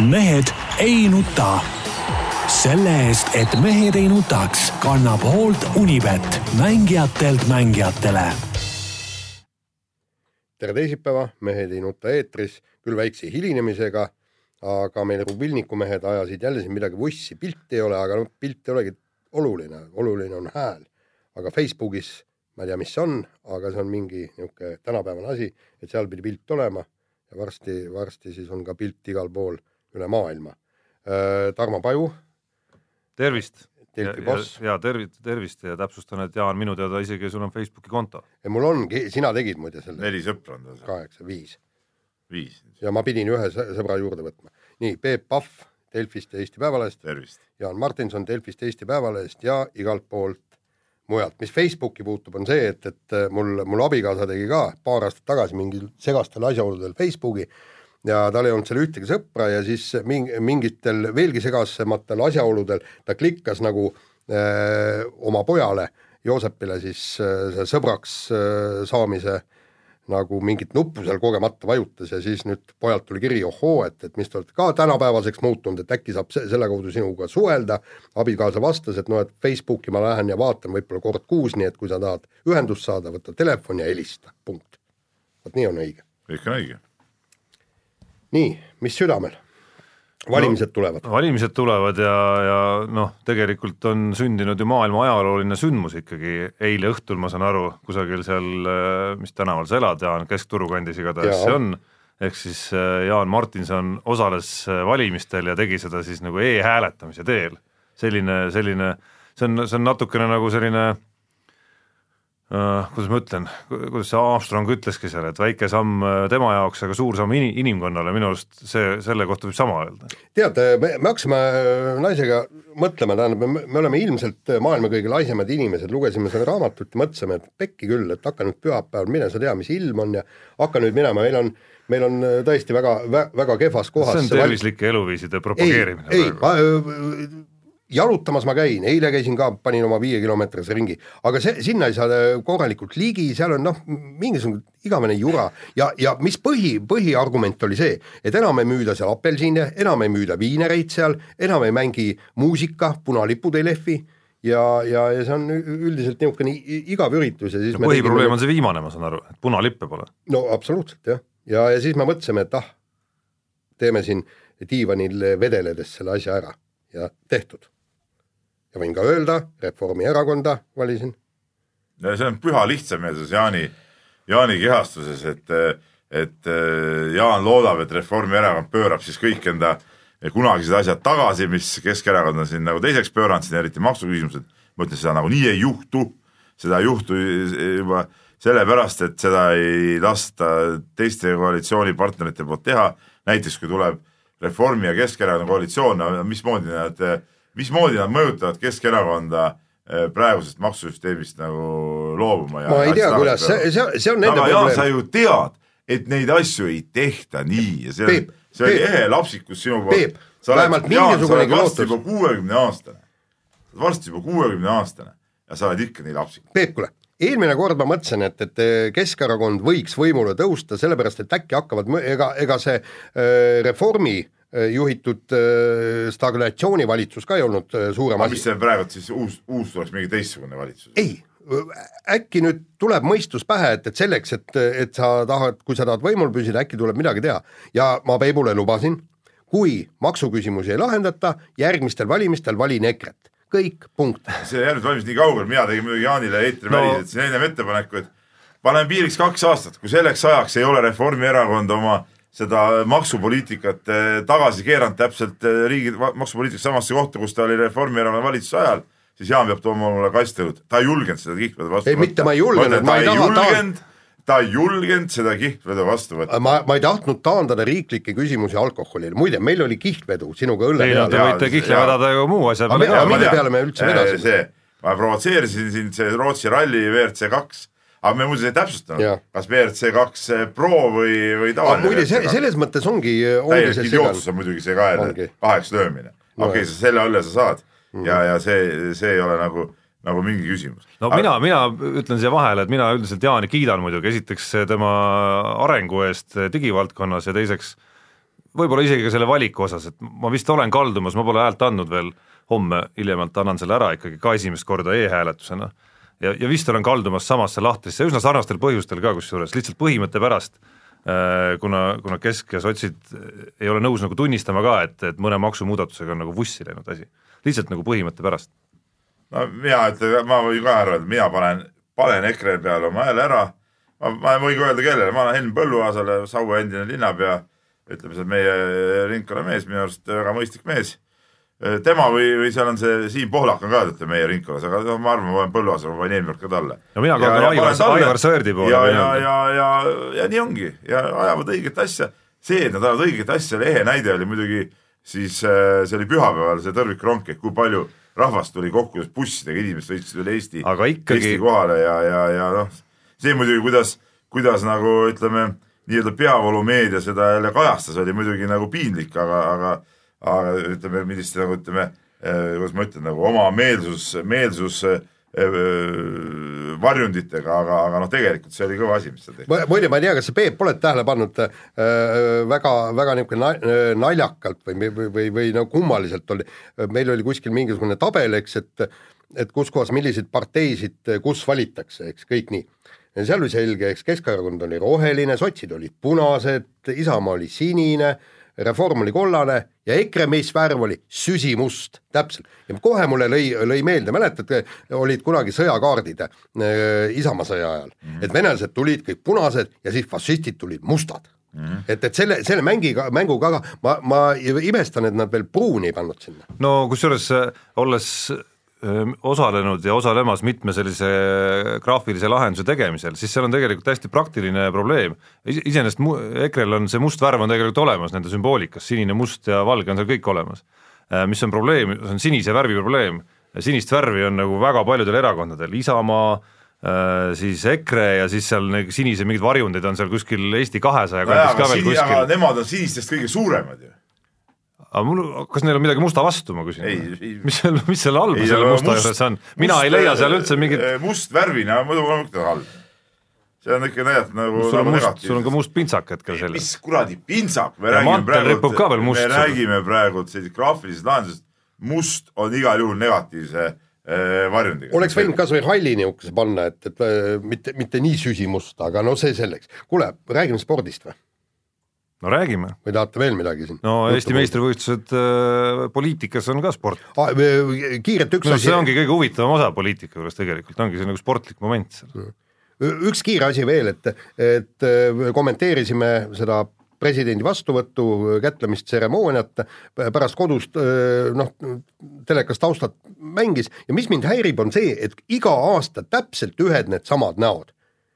mehed ei nuta. selle eest, et mehed ei nutaks, kannab hoolt Unibet, mängijatelt mängijatele. tere teisipäeva, Mehed ei nuta eetris, küll väikse hilinemisega, aga meil Rubilniku mehed ajasid jälle siin midagi vussi, pilti ei ole, aga noh, pilt ei olegi oluline, oluline on hääl. aga Facebookis ma ei tea, mis see on, aga see on mingi niisugune tänapäevane asi, et seal pidi pilt olema ja varsti, varsti siis on ka pilt igal pool üle maailma. Tarmo Paju. tervist. Delfi boss. ja tervist, tervist ja täpsustan, et Jaan, minu teada isegi sul on Facebooki konto. mul ongi, sina tegid muide selle. neli sõpra on tal. kaheksa, viis. viis. ja ma pidin ühe sõbra juurde võtma. nii, Peep Pahv Delfist ja Eesti Päevalehest. Jaan Martinson Delfist ja Eesti Päevalehest ja igalt poolt mujalt, mis Facebooki puutub, on see, et, et mul, mul abikaasa tegi ka paar aastat tagasi mingil segastel asjaoludel Facebooki ja tal ei olnud seal ühtegi sõpra ja siis mingi, mingitel veelgi segasematel asjaoludel ta klikkas nagu öö, äh, oma pojale Joosepile siis öö, sõbraks öö, saamise öö, nagu mingit nuppu seal kogemata vajutas ja siis nüüd pojalt tuli kiri, ohoo, et, et mis te olete ka tänapäevaseks muutunud, et äkki saab se selle kaudu sinuga suhelda. abikaasa vastas, et noh, et Facebooki ma lähen ja vaatan võib-olla kord kuus, nii et kui sa tahad ühendust saada, võta telefon ja helista, punkt. vot nii on õige. on õige. Nii, mis südamel? valimised tulevad no,. valimised tulevad ja, ja noh, tegelikult on sündinud ju maailma ajalooline sündmus ikkagi eile õhtul, ma saan aru, kusagil seal, mis tänaval sa elad, Jaan, Keskturu kandis igatahes see on, ehk siis äh, Jaan Martinson osales äh, valimistel ja tegi seda siis nagu e-hääletamise teel. selline, selline, see on, see on natukene nagu selline kuidas ma ütlen, kuidas see Armstrong ütleski seal, et väike samm äh, tema jaoks, aga suur samm in-, inimkonnale, minu arust see, selle kohta võib sama öelda. tead, me, me hakkasime äh, naisega mõtlema, tähendab, me oleme ilmselt maailma kõige laisemad inimesed, lugesime seda raamatut ja mõtlesime, et pekki küll, et hakka nüüd pühapäeval, mine sa tea, mis ilm on ja hakka nüüd minema, meil on meil on tõesti väga, väga kehvas kohas see on tervislike eluviiside propageerimine. ei, ei, jalutamas ma käin, eile käisin ka, panin oma viiekilomeetrise ringi, aga see, sinna ei saa korralikult ligi, seal on noh, mingisugune igavene jura. Ja, ja mis põhi, põhiargument oli see, et enam ei müüda seal apelsine, enam ei müüda viinereid seal, enam ei mängi muusika, punalipud ei lehvi. Ja, ja, ja see on üldiselt niisugune igav üritus ja siis no, põhiprobleem tegime... on see viimane, ma saan aru, et punalippe pole. no absoluutselt jah, ja, ja siis me mõtlesime, et ah, teeme siin diivanil vedeledes selle asja ära. Ja tehtud ja võin ka öelda, Reformierakonda valisin. no see on püha lihtsameelsus Jaani, Jaani kehastuses, et, et Jaan loodab, et Reformierakond pöörab siis kõik enda kunagised asjad tagasi, mis Keskerakond on siin nagu teiseks pööranud, siin eriti maksuküsimused. ma ütlen, seda nagunii ei juhtu, seda ei juhtu juba sellepärast, et seda ei lasta teiste koalitsioonipartnerite poolt teha, näiteks kui tuleb Reformi ja Keskerakonna koalitsioon, mismoodi nad mismoodi nad mõjutavad Keskerakonda eh, praegusest maksusüsteemist nagu loobuma. ma ei tea, kuidas, see, see, see on nende aga Jaan, sa ju tead, et neid asju ei tehta nii ja see on, see oli ehe lapsikus sinu poolt. sa oled, Jaan, sa oled varsti juba kuuekümne aastane, varsti juba kuuekümne aastane ja sa oled ikka nii lapsik. Peep, kuule, eelmine kord ma mõtlesin, et, et Keskerakond võiks võimule tõusta, sellepärast et äkki hakkavad, ega, ega see äh, reformi äh, Äh, juhitud äh, stagnatsioonivalitsus ka ei olnud äh, suurem asi. mis see praegu siis uus, uus tuleks mingi teistsugune valitsus? ei, äkki nüüd tuleb mõistus pähe, et, et selleks, et, et sa tahad, kui sa tahad võimul püsida, äkki tuleb midagi teha. ja ma Peibule lubasin, kui maksuküsimusi ei lahendata, järgmistel valimistel valin EKRE-t, kõik, punkt. see järgmised valimised nii kaugel, mina tegin muidugi Jaanile eetriväliselt no. siin ennem ettepaneku, et paneme piiriks kaks aastat, kui selleks ajaks ei ole Reformierakond oma seda maksupoliitikat eh, tagasi keeranud täpselt eh, riigi maksupoliitikas samasse kohta, kus ta oli Reformierakonna valitsuse ajal, siis Jaan peab tooma mulle kastõlut, ta ei julgenud seda kihlveda vastu võtta. ei, mitte ma ei julgenud, ma ei taha julgenud, ta ei julgenud seda kihlvedu vastu võtta. ma, ma ei tahtnud taandada riiklikke küsimusi alkoholile, muide, meil oli kihlvedu sinuga õlle peal. Te võite kihla vedada ju muu asja peale. mille peale me üldse vedasime? ma provotseerisin sind, see Rootsi ralli WRC kaks aga me muuseas ei täpsustanud, kas WRC kaks Pro või, või tavaline. muide, selles mõttes ongi. täielik idiootsus on muidugi see kael kaheks löömine no,. okei okay,, sa selle õlle sa saad mm. ja, ja see, see ei ole nagu nagu mingi küsimus. no aga... mina, mina ütlen siia vahele, et mina üldiselt Jaani kiidan muidugi, esiteks tema arengu eest digivaldkonnas ja teiseks võib-olla isegi ka selle valiku osas, et ma vist olen kaldumas, ma pole häält andnud veel, homme hiljemalt annan selle ära ikkagi ka esimest korda e-hääletusena. Ja, ja vist olen kaldumas samasse lahtrisse, üsna sarnastel põhjustel ka kusjuures, lihtsalt põhimõtte pärast, äh, kuna, kuna Kesk ja sotsid ei ole nõus nagu tunnistama ka, et, et mõne maksumuudatusega on nagu vussi läinud asi. lihtsalt nagu põhimõtte pärast. no mina ütlen, ma võin ka arvata, mina panen, panen EKRE peale oma hääle ära ma, ma võin ka öelda kellele, ma olen Henn Põlluaasale, Saue endine linnapea, ütleme, see meie ringkonnamees, minu arust väga mõistlik mees. Tema või, või seal on see Siim Pohlak on ka teate meie ringkonnas, aga no, ma arvan, ma panen Põlluaasale, ma panen eelmine kord ka talle. no mina kaldun Aivar, Aivar Sõerdi poole. ja, ja, ja, ja, ja nii ongi ja ajavad õiget asja. see, et nad ajavad õiget asja, ehe näide oli muidugi siis äh, see oli pühapäeval see tõrvikrong, et kui palju rahvast tuli kokku bussidega, inimesed sõitsid üle Eesti, ikkagi... Eesti kohale ja, ja, ja noh see muidugi, kuidas, kuidas nagu ütleme, nii-öelda peavoolumeedia seda jälle kajastas, oli muidugi nagu piinlik, aga, aga, aga ütleme, millist nagu ütleme, eh, kuidas ma ütlen, nagu oma meelsus, meelsus eh, eh, varjunditega, aga, aga noh, tegelikult see oli kõva asi, mis seal tehti. muide, ma ei tea, kas sa, Peep, oled tähele pannud äh, väga, väga niisugune naljakalt või, või, või, või no kummaliselt oli, meil oli kuskil mingisugune tabel, eks, et et kus kohas milliseid parteisid kus valitakse, eks kõik nii seal oli selge, eks Keskerakond oli roheline, sotsid olid punased, Isamaa oli sinine, Reform oli kollane ja EKRE meesvärv oli süsimust, täpselt. ja kohe mulle lõi, lõi meelde, mäletad, olid kunagi sõjakaardid äh, Isamaa sõja ajal mm, -hmm. et venelased tulid kõik punased ja siis fašistid tulid mustad Mm -hmm. et, et selle, selle mängiga, mänguga ma, ma imestan, et nad veel pruuni ei pannud sinna. no kusjuures olles osalenud ja osalemas mitme sellise graafilise lahenduse tegemisel, siis seal on tegelikult hästi praktiline probleem. iseenesest mu-, EKRE-l on see must värv on tegelikult olemas nende sümboolikas, sinine, must ja valge on seal kõik olemas. mis on probleem, see on sinise värvi probleem, sinist värvi on nagu väga paljudel erakondadel, Isamaa, siis EKRE ja siis seal neid sinise mingeid varjundeid on seal kuskil Eesti kahesaja kandis ka veel kuskil. nemad on sinistest kõige suuremad ju aga mul, kas neil on midagi musta vastu, ma küsin? mis seal, mis seal halba selle musta must, juures on? mina must, ei leia seal üldse mingit eh, must värvina muidu loomulikult on halb. see on ikka näidata nagu sul on nagu must, sul on ka must pintsak hetkel seljas. mis kuradi pintsak, me räägime praegu, me räägime praegu sellisest graafilisest lahendusest, must on igal juhul negatiivse äh, varjundiga. oleks võinud kas või halli niisuguse panna, et, et äh, mitte, mitte nii süsimust, aga no see selleks. kuule, räägime spordist või? No räägime. või tahate veel midagi siin? no Jutu Eesti meistrivõistlused äh, poliitikas on ka sport ah,. kiirelt üks no, asi. see ongi kõige huvitavam osa poliitika juures tegelikult, ongi see nagu sportlik moment seal. üks kiire asi veel, et, et äh, kommenteerisime seda presidendi vastuvõttu, kätlemistseremooniat, pärast kodust äh, noh, telekas taustalt mängis ja mis mind häirib, on see, et iga aasta täpselt ühed needsamad näod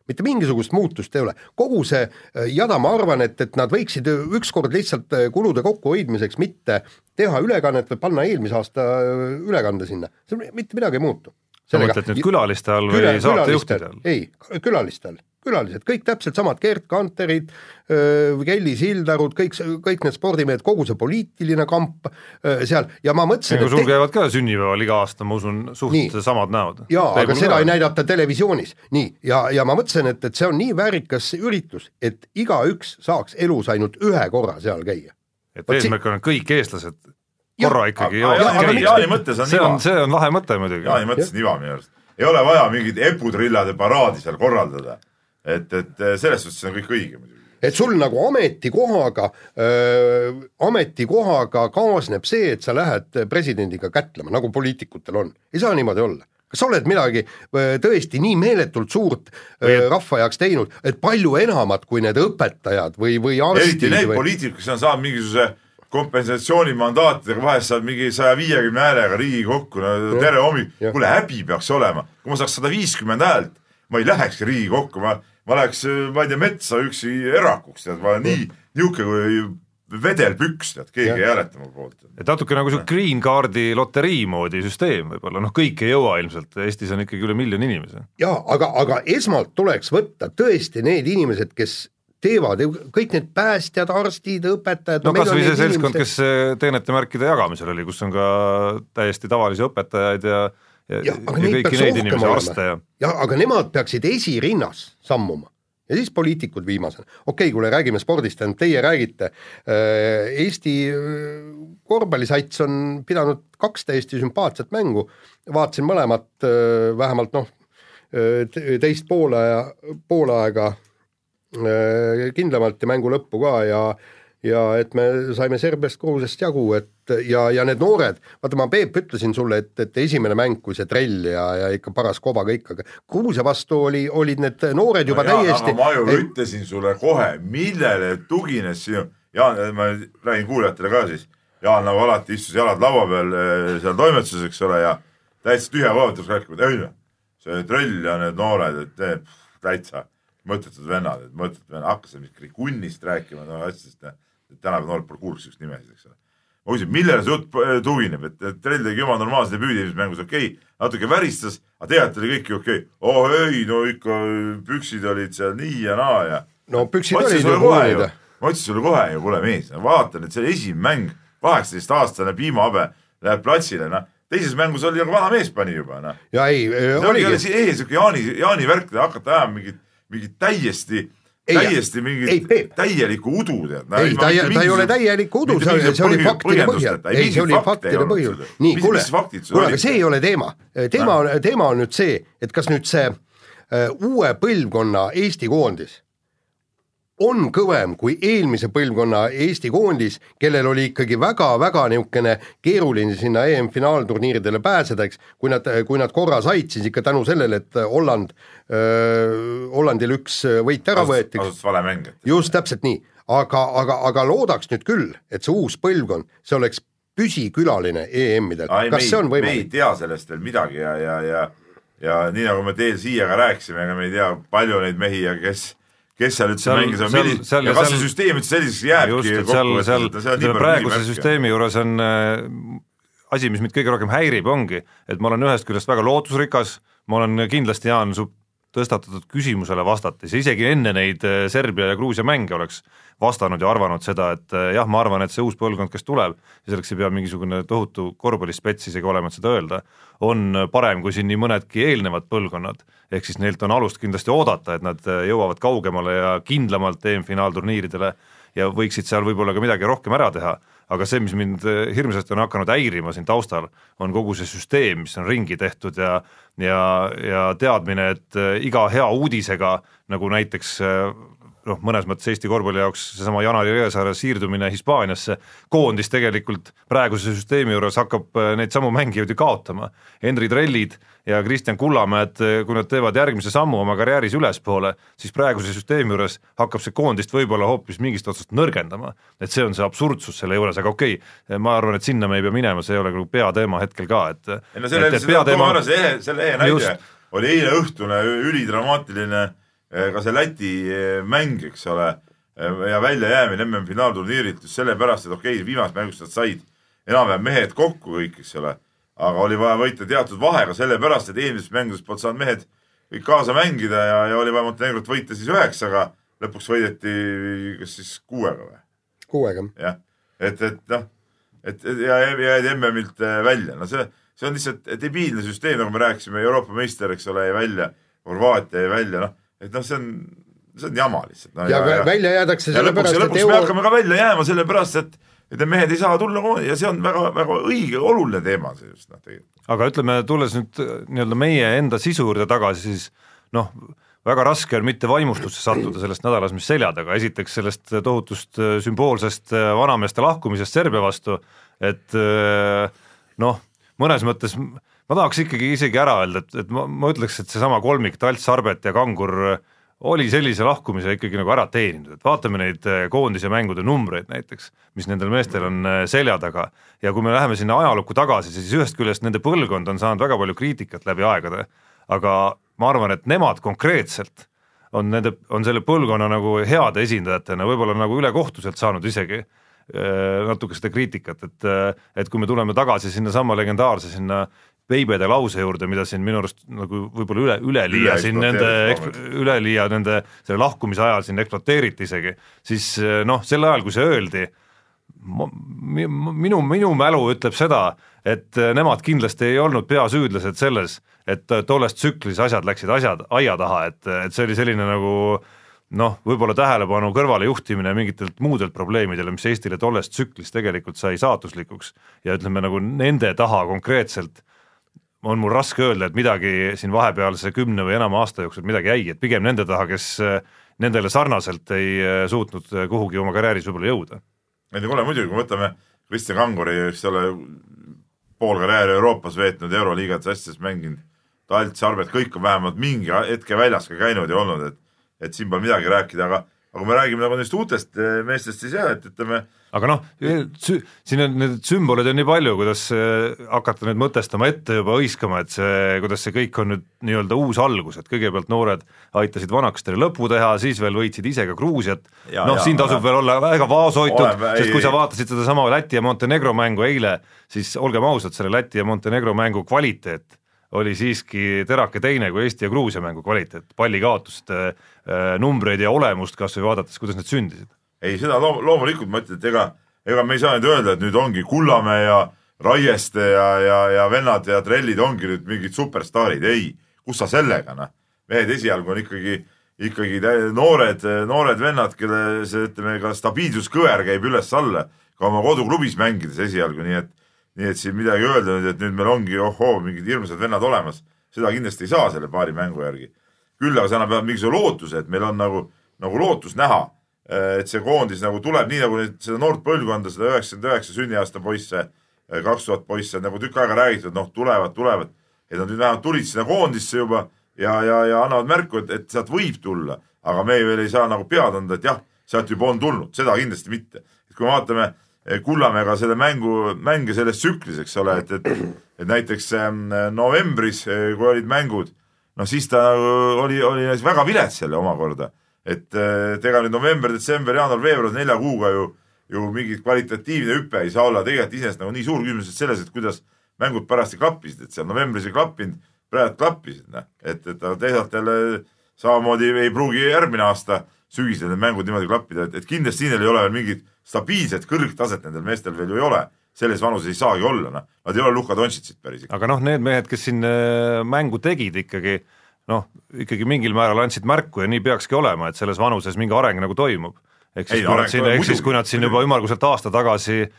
mitte mingisugust muutust ei ole, kogu see äh, jada, ma arvan, et, et nad võiksid ükskord lihtsalt äh, kulude kokkuhoidmiseks mitte teha ülekannet või panna eelmise aasta äh, ülekande sinna, mitte midagi ei muutu. sa mõtled nüüd külaliste all või saatejuhtide all? ei, külaliste all külalised, kõik täpselt samad, Gerd Kanterid, Kelly Sildarud, kõik, kõik need spordimehed, kogu see poliitiline kamp seal ja ma mõtlesin ega sul te... käivad ka sünnipäeval iga aasta, ma usun, suht nii. samad näod. jaa, aga seda ka. ei näidata televisioonis. nii, ja, ja ma mõtlesin, et, et see on nii väärikas üritus, et igaüks saaks elus ainult ühe korra seal käia. et eesmärk on, et kõik eestlased korra ja, ikkagi jõuavad käia. Jaani mõttes on see on, see on lahe mõte muidugi. Jaani mõttes on iva minu arust. ei ole vaja mingit eputrillade paraadi seal korraldada et, et selles suhtes on kõik õige muidugi. Et sul nagu ametikohaga äh,, ametikohaga kaasneb see, et sa lähed presidendiga kätlema, nagu poliitikutel on. ei saa niimoodi olla. kas sa oled midagi tõesti nii meeletult suurt äh, rahva jaoks teinud, et palju enamat kui need õpetajad või, või arstid eriti need või... poliitikud, kes on saanud mingisuguse kompensatsioonimandaatidega, vahest saad mingi saja viiekümne häälega Riigikokku, no tere hommik, kuule häbi peaks olema, kui ma saaks sada viiskümmend häält ma ei lähekski Riigikokku, ma, ma läheks, ma ei tea, metsa üksi erakuks, tead, ma nii niisugune kui vedelpüks, tead, keegi ja. ei hääleta mu poolt. et natuke nagu see green card'i loterii moodi süsteem võib-olla, noh, kõik ei jõua ilmselt, Eestis on ikkagi üle miljoni inimese. jaa, aga, aga esmalt tuleks võtta tõesti need inimesed, kes teevad, kõik need päästjad, arstid, õpetajad no, no kas või see seltskond inimesed..., kes teenetemärkide jagamisel oli, kus on ka täiesti tavalisi õpetajaid ja ja, ja, ja kõiki neid inimesi, arste ja jah, aga nemad peaksid esirinnas sammuma ja siis poliitikud viimasena. okei okay,, kuule, räägime spordist, tähendab teie räägite. Äh, Eesti äh, korvpallisats on pidanud kaks täiesti sümpaatset mängu, vaatasin mõlemat äh, vähemalt noh, teist poole, poolaega kindlamalt ja mängu lõppu ka ja ja et me saime Serbiast, Gruusiast jagu, et ja, ja need noored, vaata ma Peep ütlesin sulle, et, et esimene mäng, kui see trell ja, ja ikka paras koba kõik, aga Gruusia vastu oli, olid need noored juba no jaa, täiesti. ma ju et... ütlesin sulle kohe, millele tugines sinu, Jaan, ma räägin kuulajatele ka siis, Jaan nagu alati istus jalad laua peal eh, seal toimetuses, eks ole, ja täitsa tühja koha pealt rääkima, et ei noh, see trell ja need noored, et pff, täitsa mõttetud vennad, et mõttetud vennad, hakkasid kunnist rääkima, no asjadest tänapäeva noored pole kuulnud siukseid nimesid, eks ole. ma küsin, millele see jutt äh, tugineb, et, et Trell tegi jumala normaalse debüüdi esimeses mängus, okei okay,, natuke väristas, aga tegelikult oli kõik ju okei okay.. oh ei, no ikka püksid olid seal nii ja naa ja. no püksid olid ju kuulid. ma ütlesin sulle kohe ju, kuule mees, vaata nüüd see esimene mäng, kaheksateistaastane piimahabe läheb platsile, noh teises mängus oli nagu vana mees pani juba, noh. ja ei, oligi. see oli ees siuke Jaani, Jaani värk, hakata ajama mingit, mingit täiesti täiesti mingit täielikku udu tead. Ei, ta, ta ei ole täielikku udu, see, see oli faktide põhjal, ei, see oli faktide põhjal. nii, kuule, kuule, aga see ei ole teema. teema on, teema on nüüd see, et kas nüüd see uh, uue põlvkonna Eesti koondis on kõvem kui eelmise põlvkonna Eesti koondis, kellel oli ikkagi väga-väga niisugune keeruline sinna EM-finaalturniiridele pääseda, eks, kui nad, kui nad korra said, siis ikka tänu sellele, et Holland Hollandil üks võit ära võeti. kasutas vale mäng. just, täpselt nii, aga, aga, aga loodaks nüüd küll, et see uus põlvkond, see oleks püsikülaline EM-idel, kas see on võimalik? me ei tea sellest veel midagi ja, ja, ja ja nii nagu me teel siia ka rääkisime, ega me ei tea palju neid mehi ja kes kes seal üldse mängis, ja kas see süsteem üldse selliseks jääbki kokku, et seal, seal, seal praeguse süsteemi juures on äh, asi, mis mind kõige rohkem häirib, ongi, et ma olen ühest küljest väga lootusrikas, ma olen kindlasti, Jaan, su tõstatatud küsimusele vastates ja isegi enne neid äh, Serbia ja Gruusia mänge oleks vastanud ja arvanud seda, et äh, jah, ma arvan, et see uus põlvkond, kes tuleb, ja selleks ei pea mingisugune tohutu korvpallispets isegi olema, et seda öelda, on parem kui siin nii mõnedki eelnevad põlvkonnad. ehk siis neilt on alust kindlasti oodata, et nad äh, jõuavad kaugemale ja kindlamalt EM-finaalturniiridele ja võiksid seal võib-olla ka midagi rohkem ära teha aga see, mis mind eh, hirmsasti on hakanud häirima siin taustal, on kogu see süsteem, mis on ringi tehtud ja ja, ja teadmine, et eh, iga hea uudisega, nagu näiteks eh, noh, mõnes mõttes Eesti korvpalli jaoks seesama Janari Jõesaare siirdumine Hispaaniasse, koondis tegelikult praeguse süsteemi juures hakkab äh, neid samu mängijaid ju kaotama. Henri Trellid ja Kristjan Kullamäed, äh, kui nad teevad järgmise sammu oma karjääris ülespoole, siis praeguse süsteemi juures hakkab see koondist võib-olla hoopis mingist otsast nõrgendama. et see on see absurdsus selle juures, aga okei okay,, ma arvan, et sinna me ei pea minema, see ei ole nagu peateema hetkel ka, et ei no selle, selle, peateema... selle ehe näide oli eile õhtune ülidramaatiline ka see Läti eh, mäng, eks ole, eh, ja väljajäämine MM-finaalturniirilt just sellepärast, et okei okay,, viimases mängus nad said enam-vähem mehed kokku kõik, eks ole, aga oli vaja võita teatud vahega, sellepärast et eelmises mängudes polnud saanud mehed kõik kaasa mängida ja, ja oli vaja Montenegrot võita siis üheksaga, lõpuks võideti kas siis kuuega või? kuuega. jah, et, et noh, et ja jäid MM-ilt välja, no see, see on lihtsalt debiilne süsteem, nagu me rääkisime, Euroopa meister, eks ole, jäi välja, Horvaatia jäi välja, noh et noh, see on, see on jama lihtsalt no,. ja, ja, ja välja jäädakse sellepärast, et lõpuks euro... me hakkame ka välja jääma sellepärast, et et need mehed ei saa tulla ja see on väga-väga õige, oluline teema see just noh tegelikult. aga ütleme, tulles nüüd nii-öelda meie enda sisu juurde tagasi, siis noh, väga raske on mitte vaimustusse sattuda sellest nädalast, mis selja taga, esiteks sellest tohutust äh, sümboolsest äh, vanameeste lahkumisest Serbia vastu, et äh, noh, mõnes mõttes ma tahaks ikkagi isegi ära öelda, et, et ma, ma ütleks, et seesama kolmik Talts, Arbet ja Kangur oli sellise lahkumise ikkagi nagu ära teeninud, et vaatame neid eh, koondise mängude numbreid näiteks, mis nendel meestel on eh, selja taga. Ja kui me läheme sinna ajalukku tagasi, siis ühest küljest nende põlvkond on saanud väga palju kriitikat läbi aegade, aga ma arvan, et nemad konkreetselt on nende, on selle põlvkonna nagu heade esindajatena võib-olla nagu ülekohtuselt saanud isegi natuke seda kriitikat, et et kui me tuleme tagasi sinnasamma legendaarse sinna veibede lause juurde, mida siin minu arust nagu võib-olla üle, üleliia üle siin nende, üleliia nende selle lahkumise ajal siin ekspluateeriti isegi, siis noh, sel ajal, kui see öeldi, minu, minu mälu ütleb seda, et nemad kindlasti ei olnud peasüüdlased selles, et tolles tsüklis asjad läksid asjad aia taha, et, et see oli selline nagu noh, võib-olla tähelepanu kõrvalejuhtimine mingitelt muudelt probleemidele, mis Eestile tolles tsüklis tegelikult sai saatuslikuks. Ja ütleme nagu nende taha konkreetselt on mul raske öelda, et midagi siin vahepealse kümne või enama aasta jooksul midagi jäi, et pigem nende taha, kes nendele sarnaselt ei suutnud kuhugi oma karjääris võib-olla jõuda. ei no kuule muidugi, kui võtame Kristjan Kanguri, eks ole, pool karjääri Euroopas veetnud, Euroliigates asjades mänginud, Talt, Sarvet, kõik on vähemalt mingi hetke väljas ka käinud ja olnud, et et siin pole midagi rääkida, aga aga kui me räägime nagu neist uutest eh, meestest, siis jah, et ütleme aga noh, siin on need sümbolid on nii palju, kuidas eh, hakata nüüd mõtestama ette juba hõiskama, et see, kuidas see kõik on nüüd nii-öelda uus algus, et kõigepealt noored aitasid vanakestele lõpu teha, siis veel võitsid ise ka Gruusiat, noh, siin tasub veel olla väga vaoshoitud, sest kui sa vaatasid sedasama Läti ja Montenegro mängu eile, siis olgem ausad, selle Läti ja Montenegro mängu kvaliteet oli siiski terake teine kui Eesti ja Gruusia mängu kvaliteet, pallikaotuste äh, numbreid ja olemust kas või vaadates, kuidas need sündisid. Ei, seda loom-, loomulikult ma ütlen, et ega, ega me ei saa nüüd öelda, et nüüd ongi Kullamäe ja Raieste ja, ja, ja vennad ja trellid ongi nüüd mingid superstaarid, ei, kus sa sellega, noh. mehed esialgu on ikkagi, ikkagi noored, noored vennad, kelle see, ütleme, ka stabiilsuskõver käib üles-alla ka oma koduklubis mängides esialgu, nii et nii et siin midagi öelda nüüd, et nüüd meil ongi ohoo, mingid hirmsad vennad olemas, seda kindlasti ei saa selle paari mängu järgi. küll aga see annab mingisuguse lootuse, et meil on nagu, nagu lootus näha, et see koondis nagu tuleb nii nagu neid, seda noort põlvkonda, seda üheksakümmend üheksa sünniaasta poisse, kaks tuhat poisse, nagu tükk aega räägitud, noh, tulevad, tulevad. et nad nüüd vähemalt tulid sinna koondisse juba ja, ja, ja annavad märku, et, et sealt võib tulla, aga me veel ei saa nagu pead anda, et jah, sealt juba on tulnud, seda kindlasti mitte. et kui me vaatame Kullamäega selle mängu, mänge selles tsüklis, eks ole, et, et, et näiteks ähm, novembris, äh, kui olid mängud, noh siis ta oli, oli väga vilets jälle omakorda. Et, et ega nüüd november, detsember, jaanuar, veebruar, nelja kuuga ju, ju mingit kvalitatiivne hüpe ei saa olla. Tegelikult iseenesest nagu nii suur küsimus selles, et kuidas mängud parajasti klappisid, et seal novembris ei klappinud, praegu klappisid, noh, et, et teisalt jälle samamoodi ei pruugi järgmine aasta sügisel need mängud niimoodi klappida, et, et kindlasti siin ei ole veel mingit stabiilset kõrgtaset nendel meestel veel ju ei ole, selles vanuses ei saagi olla, noh, nad ei ole Luka Dontšitsid päris aga noh, need mehed, kes siin äh, mängu tegid ikkagi, noh, ikkagi mingil määral andsid märku ja nii peakski olema, et selles vanuses mingi areng nagu toimub. ehk siis, kui nad siin, ehk siis kui nad siin juba ümmarguselt aasta tagasi äh,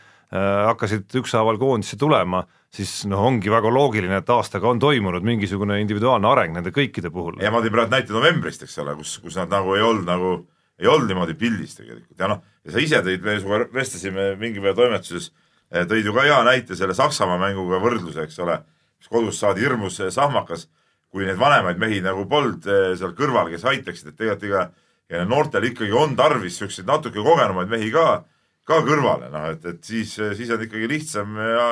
hakkasid ükshaaval koondisse tulema, siis noh, ongi väga loogiline, et aastaga on toimunud mingisugune individuaalne areng nende kõikide puhul. ja ma tõin praegu näite novembrist, eks ole, kus, kus nad nagu ei olnud nagu, ei olnud niimoodi pildis tegelikult ja noh, ja sa ise tõid, me sinuga vestlesime mingi päev toimetuses, eh, tõid ju ka hea näite selle Saksamaa mänguga võrdluse, eks ole, mis kodus saadi hirmus eh, sahmakas, kui neid vanemaid mehi nagu polnud eh, seal kõrval, kes aitaksid, et tegelikult ega ja noortel ikkagi on tarvis siukseid natuke kogenumaid mehi ka, ka kõrvale, noh et, et siis, siis on ikkagi lihtsam ja,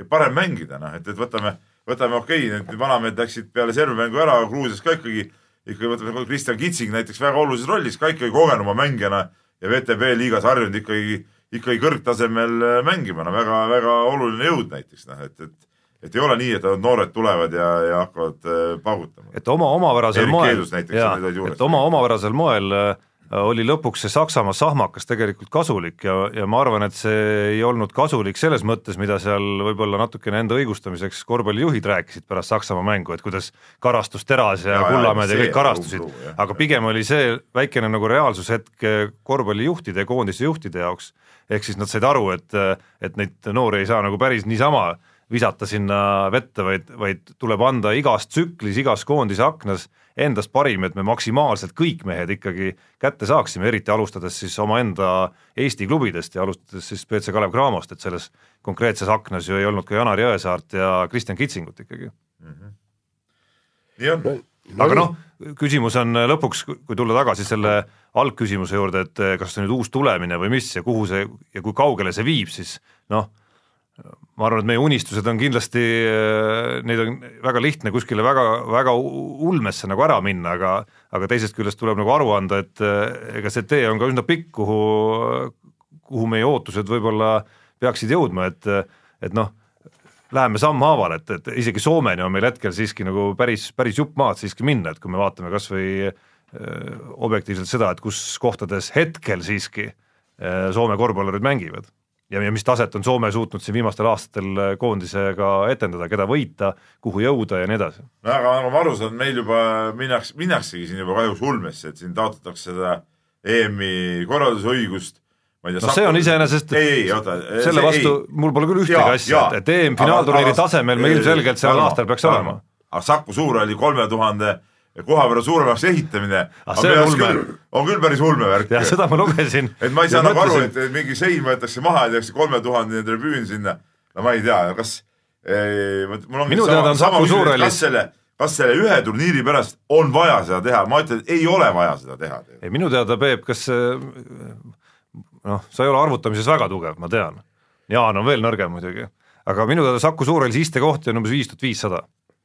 ja parem mängida, noh et, et võtame, võtame okei okay,, need vanamehed läksid peale Serbia mängu ära, Gruusias ka ikkagi, ikkagi võtame Kristjan Kitsing näiteks väga olulises rollis ka ikkagi kogenuma mängijana ja VTB liigas harjunud ikkagi, ikkagi kõrgtasemel äh, mängima, no väga-väga oluline jõud näiteks noh, et, et et ei ole nii, et noored tulevad ja, ja hakkavad äh, paugutama. et oma omapärasel moel, et oma omapärasel moel äh, oli lõpuks see Saksamaa sahmakas tegelikult kasulik ja, ja ma arvan, et see ei olnud kasulik selles mõttes, mida seal võib-olla natukene enda õigustamiseks korvpallijuhid rääkisid pärast Saksamaa mängu, et kuidas karastus Teras ja, ja Kullamäed ja kõik karastusid, aga pigem oli see väikene nagu reaalsushetk korvpallijuhtide ja koondise juhtide jaoks, ehk siis nad said aru, et, et neid noori ei saa nagu päris niisama visata sinna vette, vaid, vaid tuleb anda igas tsüklis, igas koondise aknas endast parim, et me maksimaalselt kõik mehed ikkagi kätte saaksime, eriti alustades siis omaenda Eesti klubidest ja alustades siis BC Kalev Cramost, et selles konkreetses aknas ju ei olnud ka Janar Jõesaart ja Kristjan Kitsingut ikkagi mm. -hmm. nii on. aga noh, küsimus on lõpuks, kui tulla tagasi selle algküsimuse juurde, et kas see nüüd uus tulemine või mis ja kuhu see ja kui kaugele see viib, siis noh ma arvan, et meie unistused on kindlasti, neid on väga lihtne kuskile väga, väga ulmesse nagu ära minna, aga aga teisest küljest tuleb nagu aru anda, et ega see tee on ka üsna pikk, kuhu, kuhu meie ootused võib-olla peaksid jõudma, et et noh, läheme sammhaaval, et, et isegi Soomeni on meil hetkel siiski nagu päris, päris jupp maad siiski minna, et kui me vaatame kas või objektiivselt seda, et kus kohtades hetkel siiski Soome korvpallurid mängivad ja, ja mis taset on Soome suutnud siin viimastel aastatel koondisega etendada, keda võita, kuhu jõuda ja nii edasi. no aga nagu ma aru saan, meil juba minnakse, minnaksegi siin juba kahjuks ulmesse, et siin taotletakse seda EM-i korraldusõigust ma ei tea. no see on iseenesest, selle vastu ei. mul pole küll ühtegi asja, et EM finaalturniiri tasemel me ilmselgelt sellel aastal peaks olema. aga Saku Suurhalli kolme tuhande koha võrra suuremaks ehitamine ah, on, küll, on küll päris ulme värk. jah, seda ma lugesin. et ma ei saa nagu aru, et mingi sein võetakse maha ja tehakse kolmetuhandene tribüün sinna. no ma ei tea, kas eh,, mul ongi minu teada on Saku Suurhallis kas selle, ühe turniiri pärast on vaja seda teha, ma ütlen, et ei ole vaja seda teha. ei minu teada, Peep, kas noh, sa ei ole arvutamises väga tugev, ma tean. Jaan on veel nõrgem muidugi, aga minu teada Saku Suurhallis istekohti on umbes viis tuhat viissada.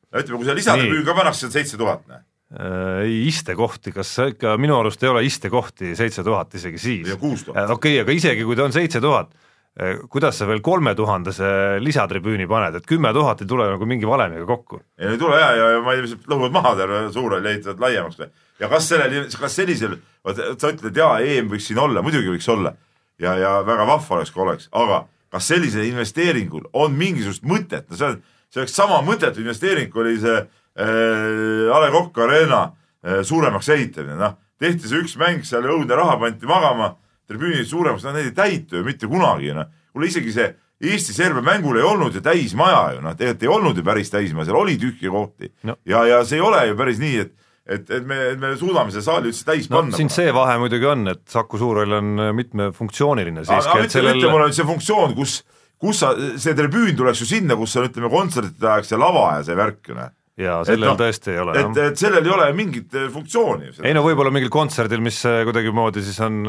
ütleme, kui see lisatribüün ka pannakse, on seitse tuhat, näe ei istekohti, kas ikka minu arust ei ole istekohti seitse tuhat isegi siis? Äh, okei, aga isegi kui ta on seitse tuhat, äh, kuidas sa veel kolme tuhandese lisatribüüni paned, et kümme tuhat ei tule nagu mingi valemiga kokku? ei tule ja, ja, ja ma ei tea, lõhuvad maha terve suurel ja ehitavad laiemaks või? ja kas sellel, kas sellisel, sa ütled, et jaa, EM võiks siin olla, muidugi võiks olla ja, ja väga vahva oleks, kui oleks, aga kas sellisel investeeringul on mingisugust mõtet, no see on, see oleks sama mõttetu investeering, kui oli see äh, A Le Coq Arena äh, suuremaks ehitamine, noh, tehti see üks mäng seal, õudne raha pandi magama, tribüünid suuremaks, no need ei täitu ju mitte kunagi, noh. kuule isegi see Eesti-Serbia mängul ei olnud ju täismaja ju, noh, tegelikult ei olnud ju päris täismaja, seal oli tühje kohti no. ja, ja see ei ole ju päris nii, et et, et me, et me suudame selle saali üldse täis no, panna. siin see vahe muidugi on, et Saku Suurhall on mitmefunktsiooniline siiski. aga ütle sellel..., ütle mulle nüüd see funktsioon, kus, kus sa, see tribüün tuleks ju sinna, kus on, ütleme, kontsertide ajaks see lava ja see värk, noh ja sellel no, tõesti ei ole. et, et sellel ei ole mingit eh, funktsiooni. ei no võib-olla mingil kontserdil, mis eh, kuidagimoodi siis on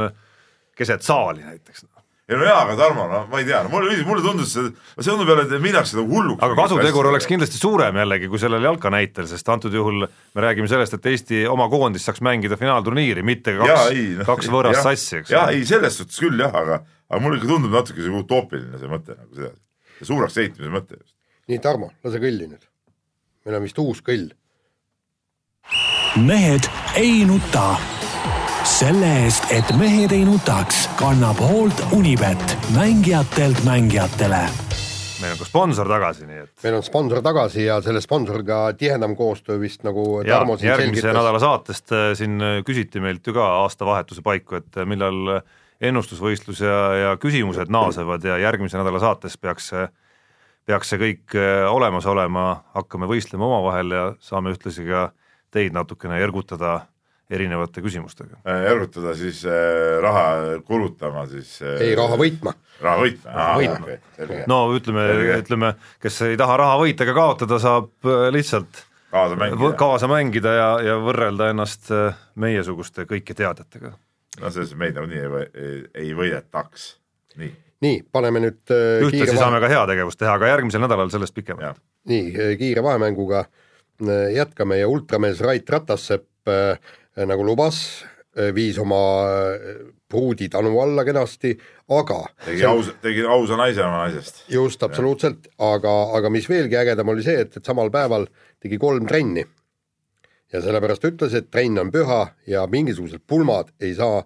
keset saali näiteks. ei no jaa, aga Tarmo, no ma ei tea, no mulle, mulle tundus see, see tundub jälle, et minnakse nagu hulluks. aga kasutegur oleks kindlasti suurem jällegi kui sellel jalka näitel, sest antud juhul me räägime sellest, et Eesti oma koondis saaks mängida finaalturniiri, mitte kaks, no, kaks võõrast sassi, eks. jaa, ei selles suhtes küll jah, aga, aga mulle ikka tundub natuke see utoopiline see mõte nagu seda, see suureks ehitamise mõte just. nii, Tarmo, lase kõlli nüüd meil on vist uus kõll. mehed ei nuta. selle eest, et mehed ei nutaks, kannab hoolt Unibet, mängijatelt mängijatele meil on ka sponsor tagasi, nii et. meil on sponsor tagasi ja selle sponsoriga tihedam koostöö vist nagu Tarmo siin järgmise selgitas. nädala saatest äh, siin äh, küsiti meilt ju ka aastavahetuse paiku, et äh, millal ennustusvõistlus ja, ja küsimused naasevad ja järgmise nädala saates peaks peaks see kõik äh, olemas olema, hakkame võistlema omavahel ja saame ühtlasi ka teid natukene ergutada erinevate küsimustega. Äh, ergutada siis äh, raha kulutama siis äh, ei, raha võitma. raha võitma, raha võitma. Okay, no ütleme, ütleme, kes ei taha raha võita ega kaotada, saab lihtsalt kaasa mängida, kaasa mängida ja, ja võrrelda ennast meiesuguste kõiketeadjatega. no selles meid nagunii ei, ei, ei võidetaks, nii nii, paneme nüüd äh, ühtlasi saame ka heategevust teha, aga järgmisel nädalal sellest pikemalt. nii, äh, kiire vahemänguga äh, jätkame ja ultramees Rait Ratassepp äh, nagu lubas, viis oma pruudi tanu alla kenasti, aga tegi ausa, tegi ausa naise oma naisest. just, absoluutselt, aga, aga mis veelgi ägedam oli see, et, et samal päeval tegi kolm trenni. ja sellepärast ütles, et trenn on püha ja mingisugused pulmad ei saa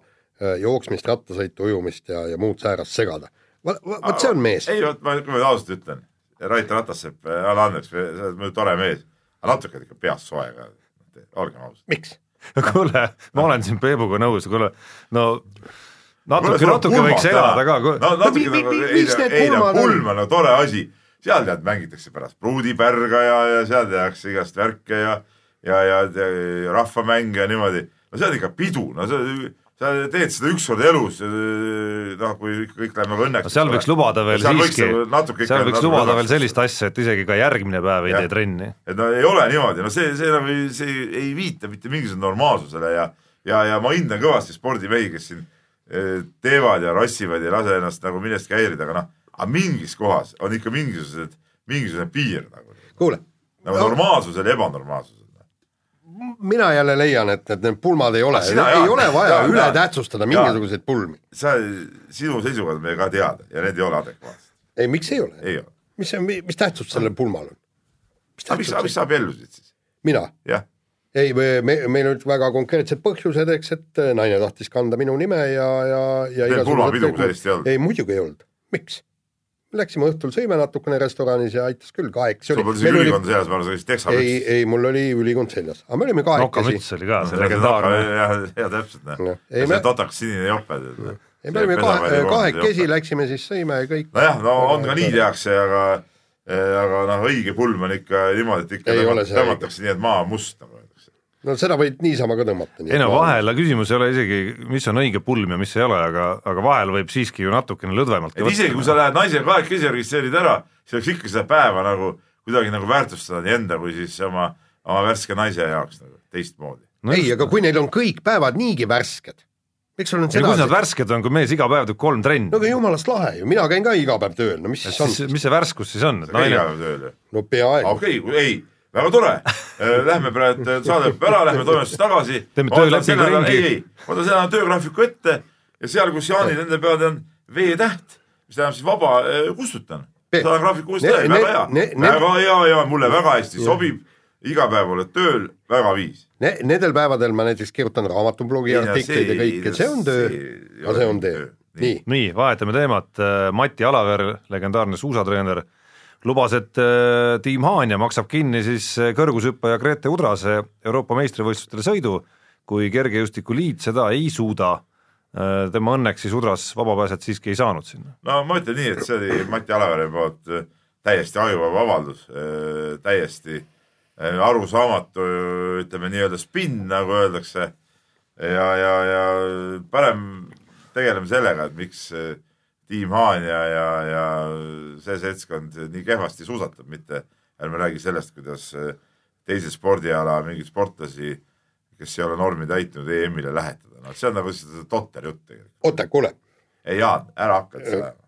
jooksmist, rattasõitu, ujumist ja, ja muud säärast segada vot see on mees. ei, vot ma, ma ausalt ütlen, Rait Ratassepp, anna andeks, sa oled muidu tore mees, aga natuke ikka peast soe ka, olgem ausad. miks? kuule, ma olen siin Peebuga nõus, kuule, no natuke, natuke võiks elada ka. no natuke nagu, ei, ei no pulm on no tore asi, seal tead mängitakse pärast pruudipärga ja, ja seal tehakse igast värke ja, ja, ja, ja rahvamänge ja niimoodi. no see on ikka pidu, no see sa teed seda ükskord elus, noh, kui kõik läheb nagu õnneks no. seal võiks lubada veel siiski, nagu seal võiks lubada veel sellist asja, et isegi ka järgmine päev ei tee trenni. et no ei ole niimoodi, no see, see nagu ei, see ei viita mitte mingisugusele normaalsusele ja, ja, ja ma hindan kõvasti spordimehi, kes siin eh, teevad ja rassivad ja ei lase ennast nagu millestki häirida, aga noh, aga mingis kohas on ikka mingisugused, mingisugune piir nagu. kuule. nagu normaalsusel ja ebanormaalsusel mina jälle leian, et, et need pulmad ei ole, ei ole vaja ja, üle tähtsustada mingisuguseid pulmi. sa, sinu seisukohad meil ka teada ja need ei ole adekvaatsed. ei, miks ei ole? mis see, mis tähtsus sellel pulmal on? aga miks, miks sa abiellusid siis? mina? jah. ei, me, meil olid väga konkreetsed põhjused, eks, et naine tahtis kanda minu nime ja, ja, ja Teil pulmapidu sellist ei olnud? ei, muidugi ei olnud miks? Läksime õhtul, sõime natukene restoranis ja aitas küll kahekesi. sul polnud isegi ülikond seljas, ma arvan, sa käisid teksapüts. ei, ei, mul oli ülikond seljas, aga me olime kahekesi. nokamüts oli ka, see legendaarne. jah, jah, täpselt, noh. ja see totakas sinine jope. ei, me olime kahe, kahekesi, läksime siis sõime ja kõik. nojah, no on ka nii tehakse, aga aga noh, õige pulm on ikka niimoodi, et ikka tõmmatakse nii, et maa on must nagu no seda võid niisama ka tõmmata. ei no vahel küsimus ei ole isegi, mis on õige pulm ja mis ei ole, aga, aga vahel võib siiski ju natukene lõdvemalt et isegi kui sa lähed naisega kahekesi registreerid ära, siis oleks ikka seda päeva nagu kuidagi nagu väärtustada nii enda kui siis oma, oma värske naise jaoks nagu teistmoodi no,. ei, aga kui neil on kõik päevad niigi värsked, miks sul on seda kus nad värsked on, kui mees iga päev teeb kolm trenni? no aga jumalast lahe ju, mina käin ka iga päev tööl, no mis siis on? mis see värskus siis on? sa käid iga päev tööl ju? no peaaegu. okei okay,, ei väga tore, äh, lähme praegu, saade lõpeb ära, lähme toimetusse tagasi. teeme töölepingu ringi. ei, ei, ma võtan selle töögraafiku ette ja seal, kus Jaanil nende peal on V-täht, mis tähendab siis vaba, äh, kustutan. saadan graafiku uuesti täis, väga hea, väga hea ja mulle väga hästi sobib. Iga päev oled tööl, väga viis. Ne,. Nendel päevadel ma näiteks kirjutan raamatublogi artikleid ja kõike, see on töö, aga see on töö. nii, nii, vahetame teemat, Mati Alaver, legendaarne suusatreener lubas, et äh, tiim Haanja maksab kinni siis äh, kõrgushüppaja Grete Udrase Euroopa meistrivõistlustele sõidu, kui Kergejõustikuliit seda ei suuda. Äh, tema õnneks siis Udras vabapääset siiski ei saanud sinna. no ma ütlen nii, et see oli Mati Alavere poolt täiesti ajuvaba avaldus, täiesti arusaamatu, ütleme nii-öelda spinn, nagu öeldakse. ja, ja, ja parem tegeleme sellega, et miks tiim Haanja ja, ja see seltskond nii kehvasti suusatab, mitte ärme räägi sellest, kuidas teise spordiala mingeid sportlasi, kes ei ole normi täitnud, EM-ile lähetada, noh, see on nagu totter jutt tegelikult. oota, kuule. ei Jaan, ära hakka üldse ajama.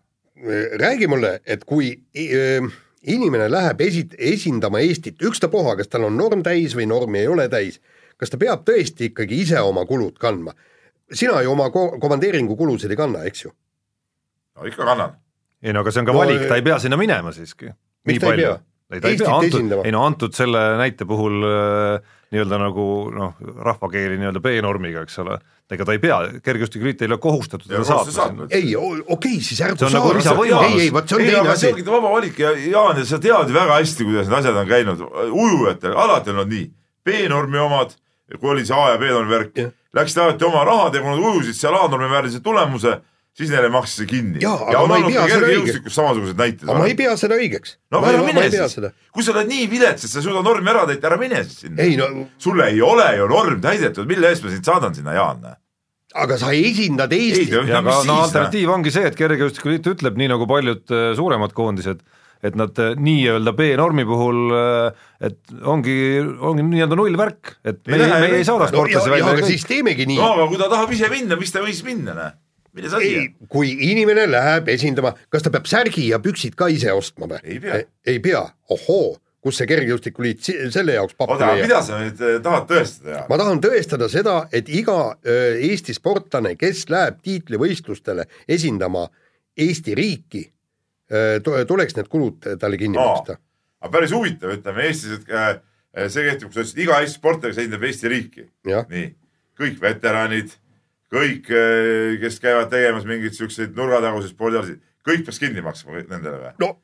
räägi mulle, et kui äh, inimene läheb esi-, esindama Eestit, ükstapuha, kas tal on norm täis või normi ei ole täis, kas ta peab tõesti ikkagi ise oma kulud kandma? sina ju oma ko komandeeringu kulusid ei kanna, eks ju? No ikka kannan. ei no aga see on ka no, valik, ta ei pea sinna minema siiski. miks ta ei pea? ei ta ei pea, antud, ei no antud selle näite puhul äh, nii-öelda nagu noh, rahvakeeli nii-öelda B-normiga, eks ole, ega ta ei pea, kergejõustikuliit ei ole kohustatud teda saatma. ei, okei okay,, siis ärgu see on nagu lisavõimalus. ei, ei, vot see on teine asi. see ongi vaba valik ja Jaan, sa tead ju väga hästi, kuidas need asjad on käinud, ujujatel, alati on olnud nii, B-normi omad, kui oli see A ja B-normi värk, läksid alati oma rahadega, kui nad ujusid seal A-normi väärilise tulemuse siis neile maksis see kinni. ja on olnud ka kergejõustikus samasugused näited. aga ma ei pea seda õigeks. no aga mine siis, kui sa oled nii vilets, et sa ei suuda normi ära täita, ära mine siis sinna. No... sul ei ole ju norm täidetud, mille eest ma sind saadan sinna, Jaan? aga sa esindad Eestit. ja aga no alternatiiv ongi see, et Kergejõustikuliit ütleb, nii nagu paljud äh, suuremad koondised, et nad äh, nii-öelda B-normi puhul, äh, et ongi, ongi nii-öelda nullvärk, et me ei, me ei saada sportlasi no, välja. aga siis teemegi nii. no aga kui ta tahab ise minna, mis ta võis minna, näe milles asi on? kui inimene läheb esindama, kas ta peab särgi ja püksid ka ise ostma või? ei pea. ei pea, ohoo, kus see Kergejõustikuliit selle jaoks pappi oota, mida sa nüüd eh, tahad tõestada? ma tahan tõestada seda, et iga eh, Eesti sportlane, kes läheb tiitlivõistlustele esindama Eesti riiki, eh, tuleks need kulud talle kinni no, maksta. aga päris huvitav, ütleme Eestis, et see kehtib, kui sa ütlesid, iga Eesti sportlane, kes esindab Eesti riiki. nii, kõik veteranid kõik, eh, kes käivad tegemas mingeid siukseid nurgataguseid spordialasid, kõik peaks kinni maksma nendele või? no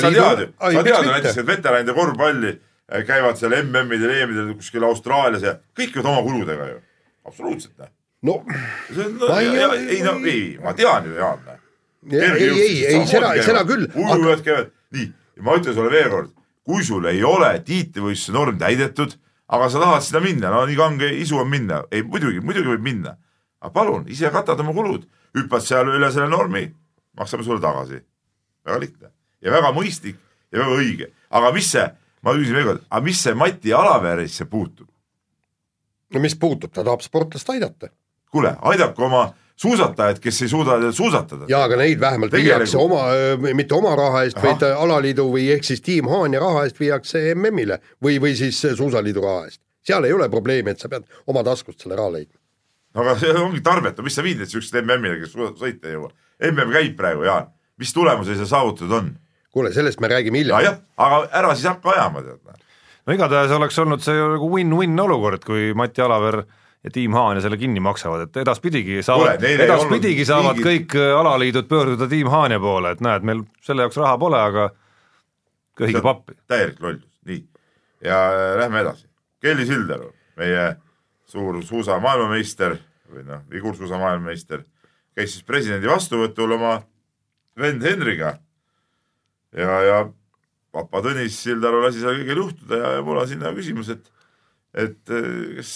sa tead ju, sa tead ju näiteks, et veteranide korvpalli eh, käivad seal MM-idel, EM-idel kuskil Austraalias ja kõik käivad oma kuludega ju, absoluutselt. Noh. no, no ei, ei, no ei, ma tean ju, Jaan. Noh. ei, ei, ei, seda, seda küll. ujujad käivad, nii, ma ütlen sulle veelkord, kui sul ei ole tiitlivõistluse norm täidetud, aga sa tahad sinna minna, no nii kange isu on minna, ei muidugi, muidugi võib minna aga palun, ise katad oma kulud, hüppad seal üle selle normi, maksame sulle tagasi. väga lihtne ja väga mõistlik ja väga õige, aga mis see, ma küsin veel kord, aga mis see Mati Alaverisse puutub? no mis puutub, ta tahab sportlast aidata. kuule, aidaku oma suusatajaid, kes ei suuda suusatada. jaa, aga neid vähemalt Tegelikult... viiakse oma, mitte oma raha eest, vaid alaliidu või ehk siis tiim Haanja raha eest viiakse MM-ile või, või siis suusaliidu raha eest. seal ei ole probleemi, et sa pead oma taskust selle raha leidma aga see ongi tarbetu, mis sa viid neid siukseid MM-ile, kes sõita ei jõua. MM käib praegu, Jaan, mis tulemusi seal saavutatud on? kuule, sellest me räägime hiljem. jah, aga ära siis hakka ajama, tead. no igatahes oleks olnud see nagu win-win olukord, kui Mati Alaver ja Tiim Haan ja selle kinni maksavad, et edaspidigi saavad, edaspidigi saavad mingid... kõik äh, alaliidud pöörduda Tiim Haanja poole, et näed, meil selle jaoks raha pole, aga köhige pappi. täielik lollus, nii. ja äh, lähme edasi. Kelly Sildaru, meie suur suusa maailmameister või noh, vigursuusa maailmameister, käis siis presidendi vastuvõtul oma vend Henriga ja, ja papa Tõnis Sildaru lasi seal kõigil juhtuda ja, ja mul on sinna küsimus, et et äh, kas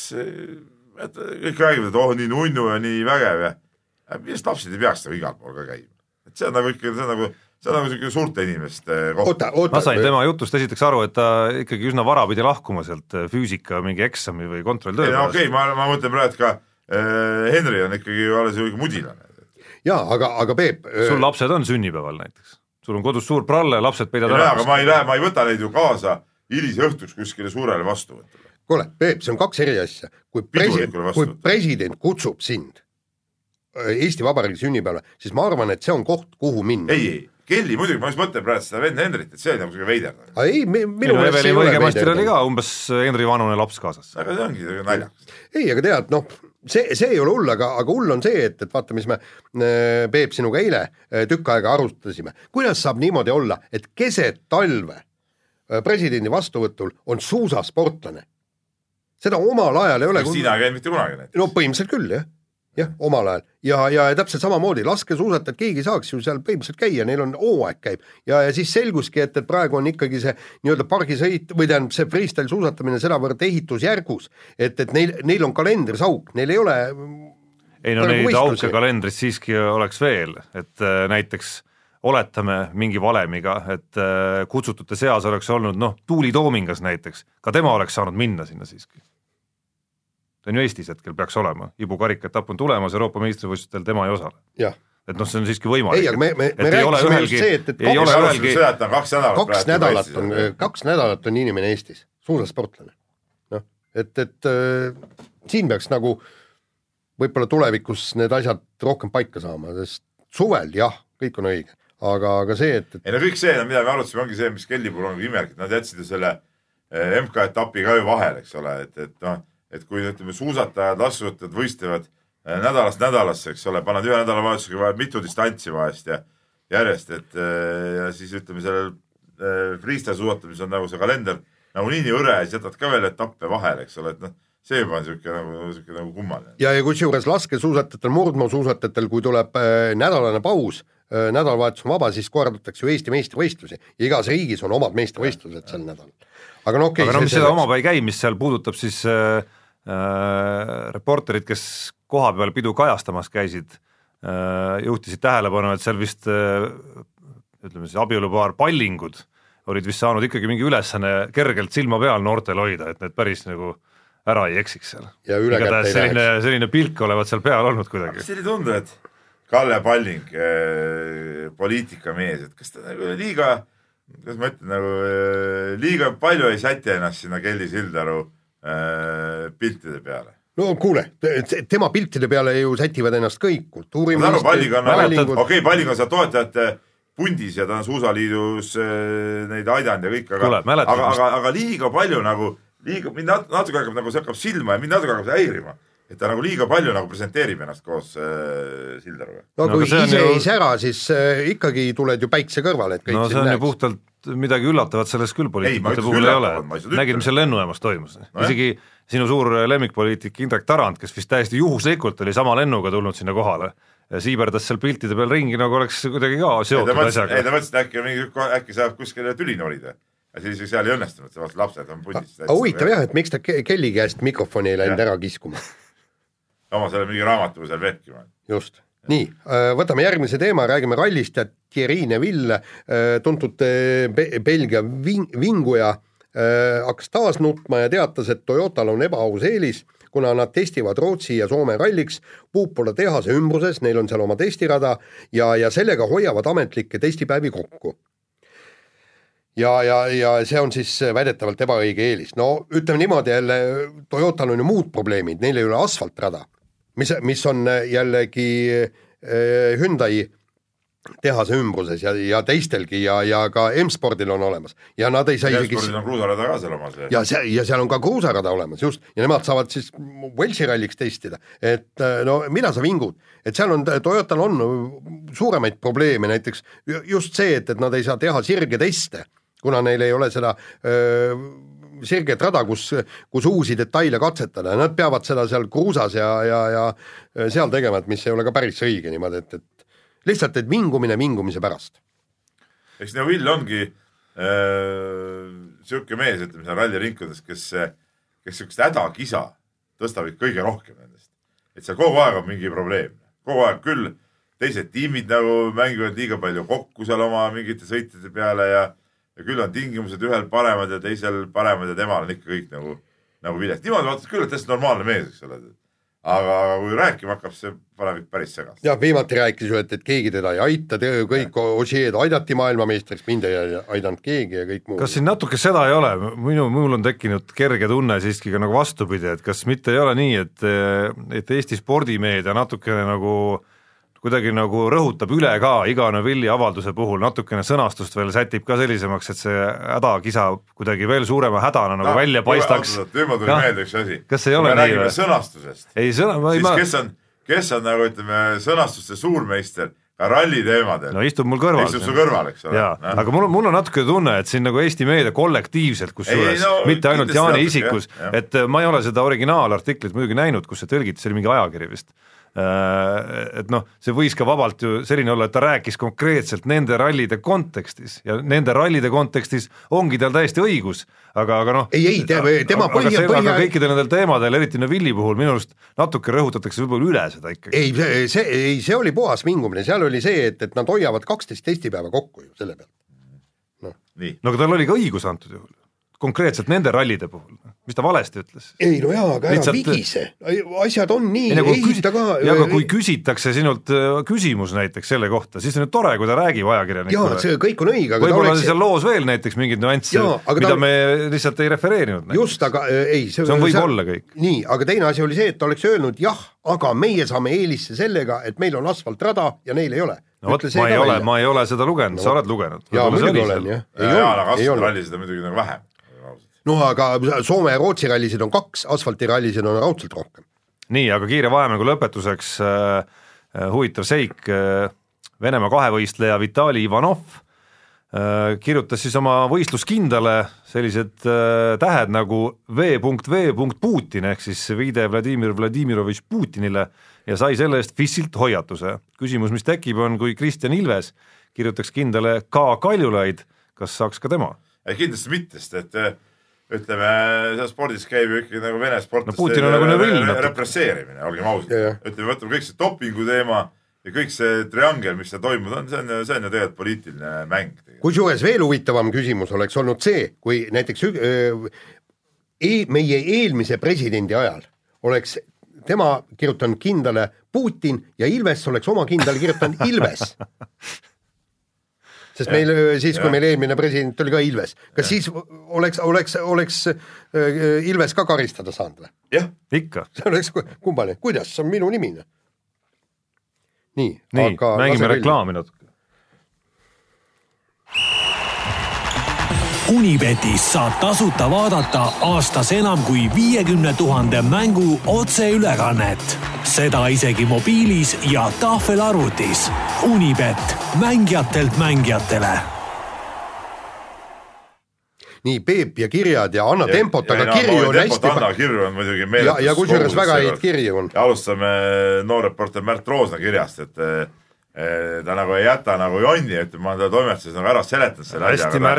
et kõik räägivad, et oh nii nunnu ja nii vägev ja arust lapsed ei peaks nagu igal pool ka käima. et see on nagu ikka, see on nagu, see on nagu niisugune suurte inimeste koht. ma sain tema jutust esiteks aru, et ta ikkagi üsna vara pidi lahkuma sealt äh, füüsika mingi eksami või kontrolltöö pärast. okei okay,, ma, ma mõtlen praegu, et ka Henri on ikkagi alles ju mudilane. jaa, aga, aga Peep äh... sul lapsed on sünnipäeval näiteks? sul on kodus suur pralle, lapsed peidavad ära. aga ma ei lähe, ma ei võta neid ju kaasa hilisõhtuks kuskile suurele vastuvõtule kuule, Peep, see on kaks eri asja. kui president, kui president kutsub sind äh, Eesti Vabariigi sünnipäevale, siis ma arvan, et see on koht, kuhu minna. ei, ei, Kelly muidugi, ma just mõtlen praegu seda vend Henrit, et see oli nagu siuke veider. ei, minu meelest see ei ole veider. oli ka umbes Henri vanune laps kaasas. aga see ongi naljakas. ei, aga tead, noh, see, see ei ole hull, aga, aga hull on see, et, et vaata, mis me äh, Peep sinuga eile äh, tükk aega arutasime. kuidas saab niimoodi olla, et keset talve presidendi vastuvõtul on suusasportlane seda omal ajal ei ole. sina ei käinud mitte kunagi näiteks? no põhimõtteliselt küll jah, jah, omal ajal. Ja, ja täpselt samamoodi laskesuusatajad, keegi ei saaks ju seal põhimõtteliselt käia, neil on hooaeg käib. Ja, ja siis selguski, et, et praegu on ikkagi see nii-öelda pargisõit või tähendab see freestyle suusatamine sedavõrd ehitusjärgus, et, et neil, neil on kalendris auk, neil ei ole ei no neid auke kalendris siiski oleks veel, et äh, näiteks oletame mingi valemiga, et äh, kutsutute seas oleks olnud noh, Tuuli Toomingas näiteks, ka tema oleks saanud minna sinna siiski ta on ju Eestis hetkel peaks olema, Ibu karikaetapp on tulemas, Euroopa meistrivõistlustel tema ei osale. et noh, see on siiski võimalik. ei, aga me, me, me rääkisime just see, et, et ei kaks, ole ühelgi kaks nädalat, kaks nädalat on, kaks nädalat on inimene Eestis, suusasportlane. noh, et, et äh, siin peaks nagu võib-olla tulevikus need asjad rohkem paika saama, sest suvel jah, kõik on õige, aga, aga see, et, et ei no kõik see, mida me arutasime, ongi see, mis Kelly puhul on imelik, et nad jätsid ju selle eh, MK-etapi ka ju vahele, eks ole, et, et noh et kui ütleme, suusatajad, laskesuusatajad võistlevad äh, nädalast nädalasse, eks ole, panevad ühe nädalavahetusega vaja mitu distantsi vahest ja järjest, et äh, ja siis ütleme, sellel äh, freestyle suusatamises on nagu see kalender nagunii nii hõre ja siis jätad ka veel etappe vahele, eks ole, et noh, see juba on niisugune nagu, niisugune nagu kummaline. ja, ja kusjuures laskesuusatajatel, murdmaasuusatajatel, kui tuleb äh, nädalane paus äh,, nädalavahetus on vaba, siis korraldatakse ju Eesti meistrivõistlusi ja igas riigis on omad meistrivõistlused sel nädalal. aga no okei okay,. aga no mis seda omapäi käib, mis seal puudutab siis Äh, reporterid, kes kohapeal pidu kajastamas käisid, äh, juhtisid tähelepanu, et seal vist äh, ütleme siis abielupaar Pallingud olid vist saanud ikkagi mingi ülesanne kergelt silma peal noortel hoida, et need päris nagu ära ei eksiks seal. igatahes selline, selline pilk olevat seal peal olnud kuidagi. kas teile ei tundu, et Kalle Palling äh,, poliitikamees, et kas ta nagu liiga, kuidas ma ütlen, nagu äh, liiga palju ei säti ennast sinna Kelly Sildaru äh, Äh, piltide peale. no kuule, tema piltide peale ju sätivad ennast kõik on, okei okay,, Palling on seal toetajate pundis ja ta on Suusaliidus äh, neid aidanud ja kõik, aga, aga, aga, aga liiga palju nagu, liiga, mind natuke hakkab nagu, see hakkab silma ja mind natuke hakkab see häirima et ta nagu liiga palju nagu presenteerib ennast koos äh, Sildaruga. no kui no, ise ju... ei sära, siis äh, ikkagi tuled ju päikse kõrvale, et kõik no see on näeks. puhtalt midagi üllatavat selles küll poliitikute puhul ei ole, nägid, mis seal lennujaamas toimus no,, isegi sinu suur lemmikpoliitik Indrek Tarand, kes vist täiesti juhuslikult oli sama lennuga tulnud sinna kohale, siiberdas seal piltide peal ringi, nagu oleks kuidagi ka seotud ei, asjaga. ei ta mõtles, et äkki mingi, äkki saab kuskile tüli norida. aga siis seal ei õnnestunud, sellepärast lapsed on pundis. aga huvitav jah, et miks ta Kelly käest mikrofoni ei läinud ära kiskuma oma selle mingi raamatu seal vehkima. just nii, äh, võtame järgmise teema, räägime rallist ja Thierry Neville, äh, tuntud äh, Belgia ving-, vinguja, hakkas taas nutma ja teatas, et Toyotal on ebaaus eelis, kuna nad testivad Rootsi ja Soome ralliks Puupola tehase ümbruses, neil on seal oma testirada ja, ja sellega hoiavad ametlikke testipäevi kokku. ja, ja, ja see on siis väidetavalt ebaõige eelis, no ütleme niimoodi jälle, Toyotal on ju muud probleemid, neil ei ole asfaltrada mis, mis on jällegi äh, Hyundai tehase ümbruses ja, ja teistelgi ja, ja ka M-spordil on olemas ja nad ei saa isegi. M-spordil on kruusarada ka seal omas. ja see ja seal on ka kruusarada olemas just ja nemad saavad siis Welsi ralliks testida, et no mida sa vingud, et seal on Toyotal on suuremaid probleeme, näiteks just see, et, et nad ei saa teha sirgeteste, kuna neil ei ole seda öö, sirget rada, kus, kus uusi detaile katsetada ja nad peavad seda seal kruusas ja, ja, ja seal tegema, et mis ei ole ka päris õige niimoodi, et, et lihtsalt, et vingumine vingumise pärast. eks Neuvill ongi niisugune äh, mees, ütleme seal ralliringkondades, kes, kes niisugust hädakisa tõstab ikka kõige rohkem nendest. et seal kogu aeg on mingi probleem, kogu aeg küll teised tiimid nagu mängivad liiga palju kokku seal oma mingite sõitjate peale ja, ja küll on tingimused ühel paremad ja teisel paremad ja temal on ikka kõik nagu, nagu vilets. niimoodi vaatad küll, et täiesti normaalne mees, eks ole aga kui rääkima hakkab, see paneb ikka päris segast. jah, viimati rääkis ju, et, et keegi teda ei aita, kõik Ožeed aidati maailmameistriks, mind ei aidanud keegi ja kõik muu. kas siin natuke seda ei ole, minu, mul on tekkinud kerge tunne siiski ka nagu vastupidi, et kas mitte ei ole nii, et, et Eesti spordimeedia natukene nagu äh, kuidagi nagu rõhutab üle ka iga Neville'i avalduse puhul, natukene sõnastust veel sätib ka sellisemaks, et see hädakisa kuidagi veel suurema hädana nagu no, välja paistaks. nüüd mul tuli meelde üks asi. kas ei ole nii või? sõnastusest. ei sõna-, ma ei ma kes on, kes on nagu ütleme, sõnastuste suurmeister ralli teemadel. no istub mul kõrval. istub su kõrval, eks ole. aga mul on, mul on natuke tunne, et siin nagu Eesti meedia kollektiivselt, kusjuures no, mitte ainult Jaani isikus, et ma ei ole seda originaalartiklit muidugi näinud, kus see tõlgiti, see oli mingi ajakiri vist Äh, et noh, see võis ka vabalt ju selline olla, et ta rääkis konkreetselt nende rallide kontekstis ja nende rallide kontekstis ongi tal täiesti õigus, aga, aga noh. ei, ei te, tema põhja, põhja. kõikidel nendel teemadel, eriti Neville'i puhul minu arust natuke rõhutatakse võib-olla üle seda ikkagi. ei, see, see, ei, see oli puhas vingumine, seal oli see, et, et nad hoiavad kaksteist testipäeva kokku ju selle pealt. noh. no aga tal oli ka õigus antud juhul konkreetselt nende rallide puhul, mis ta valesti ütles? ei no jaa, aga ära vigise, asjad on nii, ehita ka. ja aga kui küsitakse sinult äh, küsimus näiteks selle kohta, siis on ju tore, kui ta räägib ajakirjanikule. jaa, see kõik on õige, aga võib-olla oleks... seal loos veel näiteks mingeid nüansse, mida ta... me lihtsalt ei refereerinud. just, aga äh, ei, see, see on võib-olla kõik. nii, aga teine asi oli see, et ta oleks öelnud jah, aga meie saame eelisse sellega, et meil on asfaltrada ja neil ei ole no vot, ma ei ole, ma ei ole seda lugenud no., sa oled lugenud. jaa, muidugi olen jah. jaa, aga asfaltrallisid on muidugi nagu vähem noh, aga Soome ja Rootsi rallisid on kaks, asfaltirallisid on raudselt rohkem. nii, aga kiire vahemängu lõpetuseks äh, äh, huvitav seik äh,, Venemaa kahevõistleja Vitali Ivanov äh, kirjutas siis oma võistluskindale sellised äh, tähed nagu V.V. Putin ehk siis viide Vladimir Vladimirovitš Putinile ja sai selle eest FIS-ilt hoiatuse. küsimus, mis tekib, on, kui Kristjan Ilves kirjutaks kindlale K Kaljulaid, kas saaks ka tema? kindlasti mitte, sest et äh, ütleme, seal spordis käib ju ikkagi nagu Vene sportlaste no, nagu re represseerimine, olgem ausad. Yeah.. ütleme, võtame kõik see dopingu teema ja kõik see triangel, mis seal toimunud on, see on, see on ju tegelikult poliitiline mäng. kusjuures veel huvitavam küsimus oleks olnud see, kui näiteks äh, e meie eelmise presidendi ajal oleks tema kirjutanud kindlale Putin ja Ilves oleks oma kindlale kirjutanud Ilves sest ja. meil siis, kui ja. meil eelmine president oli ka Ilves, kas ja. siis oleks, oleks, oleks äh, Ilves ka karistada saanud või? jah, ikka. see oleks kummaline, kuidas, see on minu nimi. Noh. nii, nii, mängime reklaami natuke. Unibetis saab tasuta vaadata aastas enam kui viiekümne tuhande mängu otseülekannet seda isegi mobiilis ja tahvelarvutis. Unibet, mängijatelt mängijatele nii Peep ja kirjad ja anna ja, tempot, aga ja, kirju on hästi. anna kirju on muidugi meeletus. ja, ja kusjuures väga häid kirju on. alustame noor reporter Märt Roosna kirjast, et ta nagu ei jäta nagu jonni, ütleme, ma olen talle toimetuses nagu ära seletanud selle asja, aga,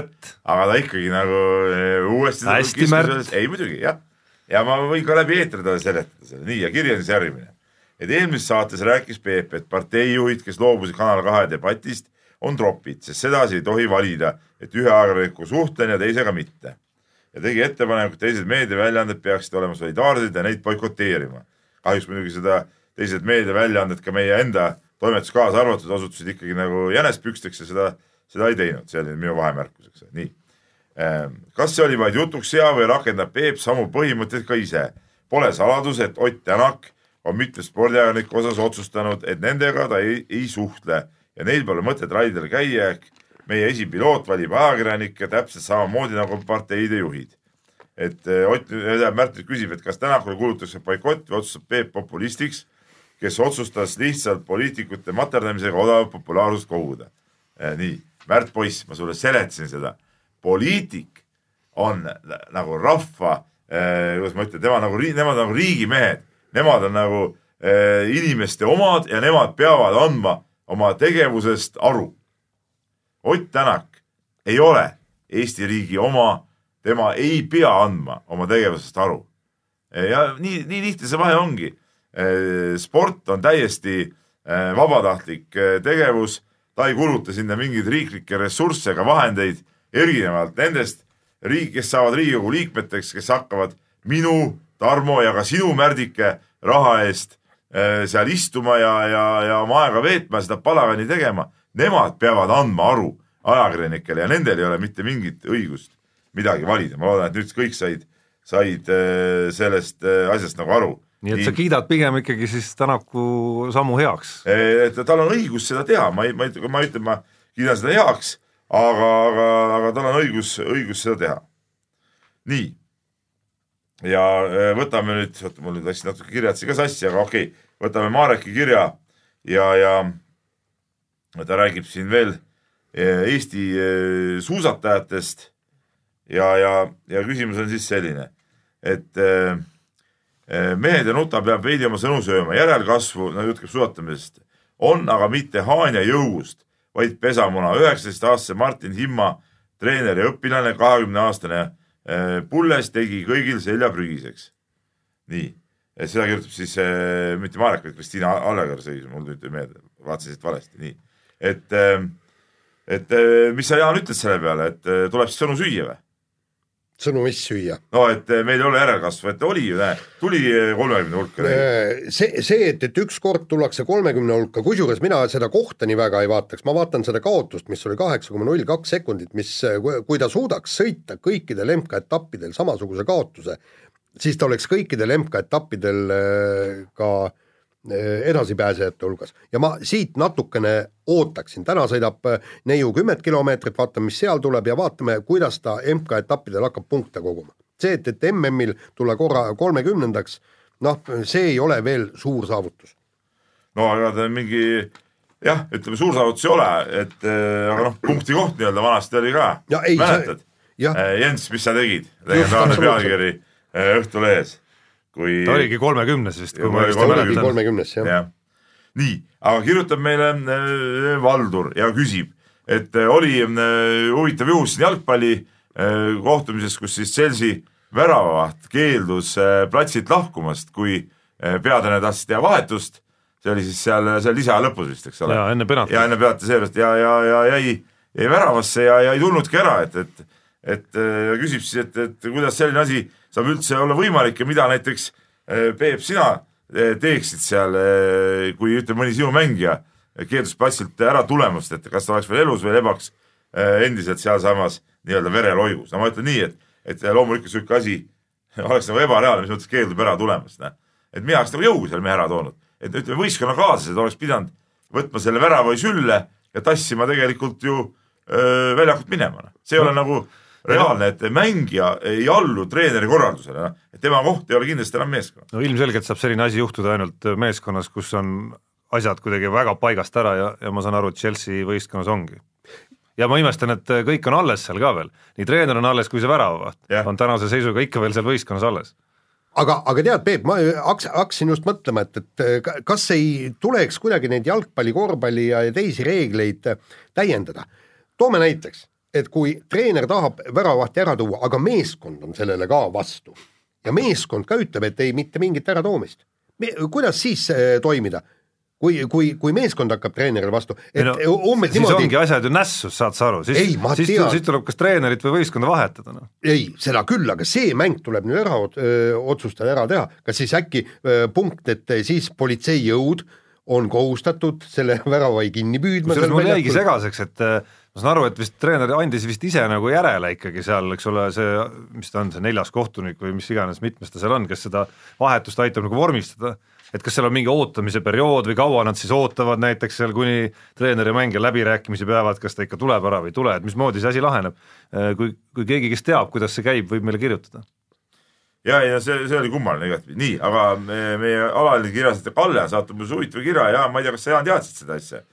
aga ta ikkagi nagu eh, uuesti hästi Märt. ei muidugi, jah. ja ma võin ka läbi eetri talle seletada selle, nii ja kiri on siis järgmine et eelmises saates rääkis Peep, et parteijuhid, kes loobusid Kanal kahe debatist, on tropid, sest sedasi ei tohi valida, et ühe ajakirjaniku suhtlen ja teisega mitte. ja tegi ettepaneku, et teised meediaväljaanded peaksid olema solidaarsed ja neid boikoteerima. kahjuks muidugi seda teised meediaväljaanded, ka meie enda toimetus kaasa arvatud, osutusid ikkagi nagu jänespüksteks ja seda, seda ei teinud, see oli minu vahemärkuseks, nii. Ehm, kas see oli vaid jutuks hea või rakendab Peep samu põhimõtteid ka ise? Pole saladus, et Ott Tänak on mitme spordiajakirjaniku osas otsustanud, et nendega ta ei, ei suhtle ja neil pole mõtet raidel käia, ehk meie esipiloot valib ajakirjanikke täpselt samamoodi nagu parteide juhid. et eh, Ott, Märt nüüd küsib, et kas Tänakule kuulutatakse boikott või otsustab Peep populistiks, kes otsustas lihtsalt poliitikute materdamisega odavat populaarsust koguda. nii, Märt poiss, ma sulle seletasin seda. poliitik on nagu rahva eh,, kuidas ma ütlen, tema nagu, nemad nagu riigimehed, nemad on nagu eh, inimeste omad ja nemad peavad andma oma tegevusest aru. Ott Tänak ei ole Eesti riigi oma, tema ei pea andma oma tegevusest aru. ja nii, nii lihtne see vahe ongi. Eh, sport on täiesti eh, vabatahtlik eh, tegevus, ta ei kuluta sinna mingeid riiklikke ressursse ega vahendeid, erinevalt nendest riik, kes saavad Riigikogu liikmeteks, kes hakkavad minu, Tarmo ja ka sinu, Märdike, raha eest seal istuma ja, ja, ja oma aega veetma seda palagani tegema, nemad peavad andma aru ajakirjanikele ja nendel ei ole mitte mingit õigust midagi valida. ma loodan, et nüüd kõik said, said sellest asjast nagu aru. Nii et sa kiidad pigem ikkagi siis Tänaku sammu heaks? et tal on õigus seda teha, ma ei, ma ei, ma ei ütle, ma kiidan seda heaks, aga, aga, aga tal on õigus, õigus seda teha. nii ja võtame nüüd, oota mul nüüd läksid natuke kirjad siin ka sassi, aga okei okay võtame Mareki kirja ja, ja ta räägib siin veel eh, Eesti eh, suusatajatest. ja, ja, ja küsimus on siis selline, et eh, mehed ja nuta peab veidi oma sõnu sööma, järelkasvu, no jutt käib suusatamisest, on aga mitte haanja jõust, vaid pesamuna. üheksateistaastase Martin Himma, treener ja õpilane, kahekümne aastane Pulles tegi kõigil selja prügiseks. nii seda kirjutab siis äh, mitte Marek, vaid Kristiina Allegar, see mul nüüd ei meeldi, vaatasin siit valesti, nii. et et mis sa, Jaan, ütled selle peale, et tuleb siis sõnu süüa või? Sõnu mis süüa? no et äh, meil ei ole järelkasvu, et oli ju, tuli äh, kolmekümne hulka. see, see, et, et ükskord tullakse kolmekümne hulka, kusjuures mina seda kohta nii väga ei vaataks, ma vaatan seda kaotust, mis oli kaheksa koma null kaks sekundit, mis, kui ta suudaks sõita kõikidel MK-etappidel samasuguse kaotuse, siis ta oleks kõikidel MK-etappidel äh, ka äh, edasipääsejate hulgas ja ma siit natukene ootaksin, täna sõidab äh, neiu kümmet kilomeetrit, vaatame, mis seal tuleb ja vaatame, kuidas ta MK-etappidel hakkab punkte koguma. see, et, et MM-il tulla korra kolmekümnendaks, noh, see ei ole veel suur saavutus. no aga ta mingi jah, ütleme suur saavutus ei ole, et aga noh, punkti koht nii-öelda vanasti oli ka, mäletad? Jens, mis sa tegid? legendaarne pealkiri Äh, Õhtulehes, kui. ta oligi kolmekümnes vist. ta oligi kolmekümnes jah ja.. nii, aga kirjutab meile äh, Valdur ja küsib, et äh, oli huvitav juhus siin jalgpalli kohtumises, kus siis Chelsea väravavaht keeldus platsilt lahkumast, kui peatreener tahtis teha vahetust. see oli siis seal, seal lisaja lõpus vist, eks ole. ja enne penalti. ja enne penalti seepärast ja, ja, ja jäi, jäi väravasse ja, ja ei tulnudki ära, et, et, et küsib siis, et, et kuidas selline asi saab üldse olla võimalik ja mida näiteks eh, Peep, sina eh, teeksid seal, kui ütleme, mõni sinu mängija keeldus platsilt ära tulemast, et kas ta oleks veel elus või lebaks endiselt sealsamas nii-öelda vereloigus. no ma ütlen nii, et, et loomulikult sihuke asi oleks nagu ebareaalne, mis mõttes keeldub ära tulemast, näe. et mina oleks nagu jõuga selle mehe ära toonud, et ütleme, võistkonnakaaslased oleks pidanud võtma selle värava sülle ja tassima tegelikult ju öö, väljakult minema, noh. see ei no. ole nagu reaalne, et mängija ei allu treeneri korraldusele, noh, et tema koht ei ole kindlasti enam meeskond. no ilmselgelt saab selline asi juhtuda ainult meeskonnas, kus on asjad kuidagi väga paigast ära ja, ja ma saan aru, et Chelsea võistkonnas ongi. ja ma imestan, et kõik on alles seal ka veel, nii treener on alles kui see väravavaht yeah. on tänase seisuga ikka veel seal võistkonnas alles aga, aga tead, Peep, ma haks-, hakkasin just mõtlema, et, et kas ei tuleks kuidagi neid jalgpalli, korvpalli ja teisi reegleid täiendada. toome näiteks, et kui treener tahab väravahti ära tuua, aga meeskond on sellele ka vastu ja meeskond ka ütleb, et ei, mitte mingit äratoomist. kuidas siis äh, toimida? kui, kui, kui meeskond hakkab treenerile vastu, et no, umbes siis niimoodi. ongi asjad ju nässus, saad sa aru, siis, siis, siis tuleb kas treenerit või võistkonda vahetada, noh. ei, seda küll, aga see mäng tuleb nüüd ära öö, otsustada, ära teha, kas siis äkki öö, punkt, et siis politseijõud on kohustatud selle värava kinni püüdma. kusjuures mul jäigi segaseks, et ma saan aru, et vist treener andis vist ise nagu järele ikkagi seal, eks ole, see, mis ta on, see neljas kohtunik või mis iganes, mitmes ta seal on, kes seda vahetust aitab nagu vormistada, et kas seal on mingi ootamise periood või kaua nad siis ootavad näiteks seal, kuni treener ja mängija läbirääkimisi peavad, kas ta ikka tuleb ära või ei tule, et mismoodi see asi laheneb. kui, kui keegi, kes teab, kuidas see käib, võib meile kirjutada ja, ja see, see oli kummaline igatpidi, nii, aga meie, meie alaline kirjasaatja Kalle on saatnud mulle huvitava kirja ja ma ei tea, kas sa Jaan teadsid seda asja.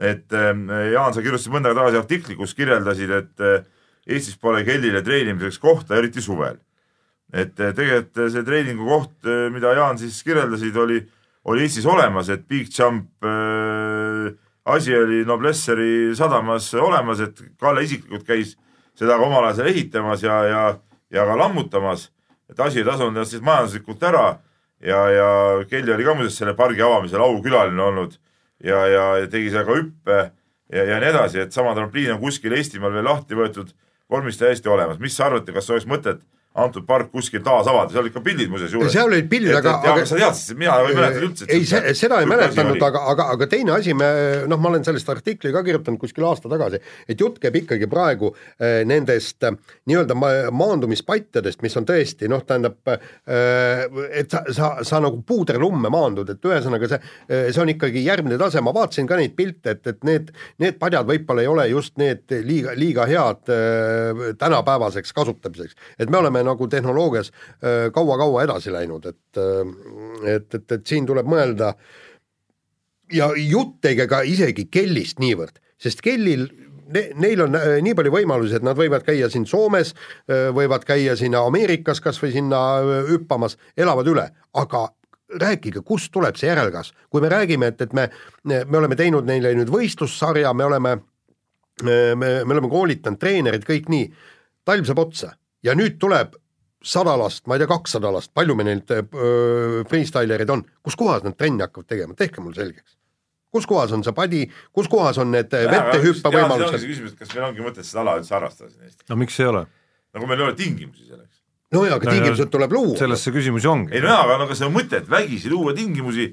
Et äh, Jaan, sa kirjutasid mõnda aega tagasi artikli, kus kirjeldasid, et äh, Eestis pole kellile treenimiseks kohta, eriti suvel. et äh, tegelikult see treeningu koht, mida Jaan siis kirjeldasid, oli, oli Eestis olemas, et Big Jump äh, asi oli Noblesseri sadamas olemas, et Kalle isiklikult käis seda ka omal ajal ehitamas ja, ja, ja ka lammutamas et asi ei tasunud ennast siis majanduslikult ära ja, ja Kelly oli ka muuseas selle pargi avamisel aukülaline olnud ja, ja tegi seal ka hüppe ja, ja nii edasi, et sama trampliin on kuskil Eestimaal veel lahti võetud, vormis täiesti olemas. mis sa arvate, kas oleks mõtet antud park kuskil taas avada, seal olid ka pildid muuseas juures. seal olid pildid, aga, aga sa teadsid, mina ei mäletanud üldse. ei, seda ei mäletanud, aga, aga, aga teine asi, me noh, ma olen sellest artikli ka kirjutanud kuskil aasta tagasi, et jutt käib ikkagi praegu äh, nendest äh, nii-öelda ma, maandumispattadest, mis on tõesti noh, tähendab äh, et sa, sa, sa nagu puuderlumme maandud, et ühesõnaga see, see on ikkagi järgmine tase, ma vaatasin ka neid pilte, et, et need, need padjad võib-olla ei ole just need liiga, liiga head tänapäevaseks kasutamiseks, et me oleme nagu tehnoloogias kaua-kaua edasi läinud, et et, et, et siin tuleb mõelda ja jutt ei käi ka isegi kellist niivõrd, sest kellil ne, neil on nii palju võimalusi, et nad võivad käia siin Soomes, võivad käia sinna Ameerikas kas või sinna hüppamas, elavad üle, aga rääkige, kust tuleb see järelkasv, kui me räägime, et, et me, me oleme teinud neile nüüd võistlussarja, me oleme, me, me oleme koolitanud treenerid, kõik nii, talv saab otsa ja nüüd tuleb sada last, ma ei tea, kakssada last, palju meil neid freestylereid on, kus kohas nad trenni hakkavad tegema, tehke mulle selgeks. kus kohas on see padi, kus kohas on need vettehüppe võimalused? küsimus, et kas meil ongi mõtet seda ala üldse harrastada siin Eestis? no miks ei ole? nagu meil ei ole tingimusi selleks. no jaa, aga no, tingimused no, tuleb luua. selles see küsimus ju ongi. ei no jaa, aga no kas see on mõtet vägisi luua tingimusi,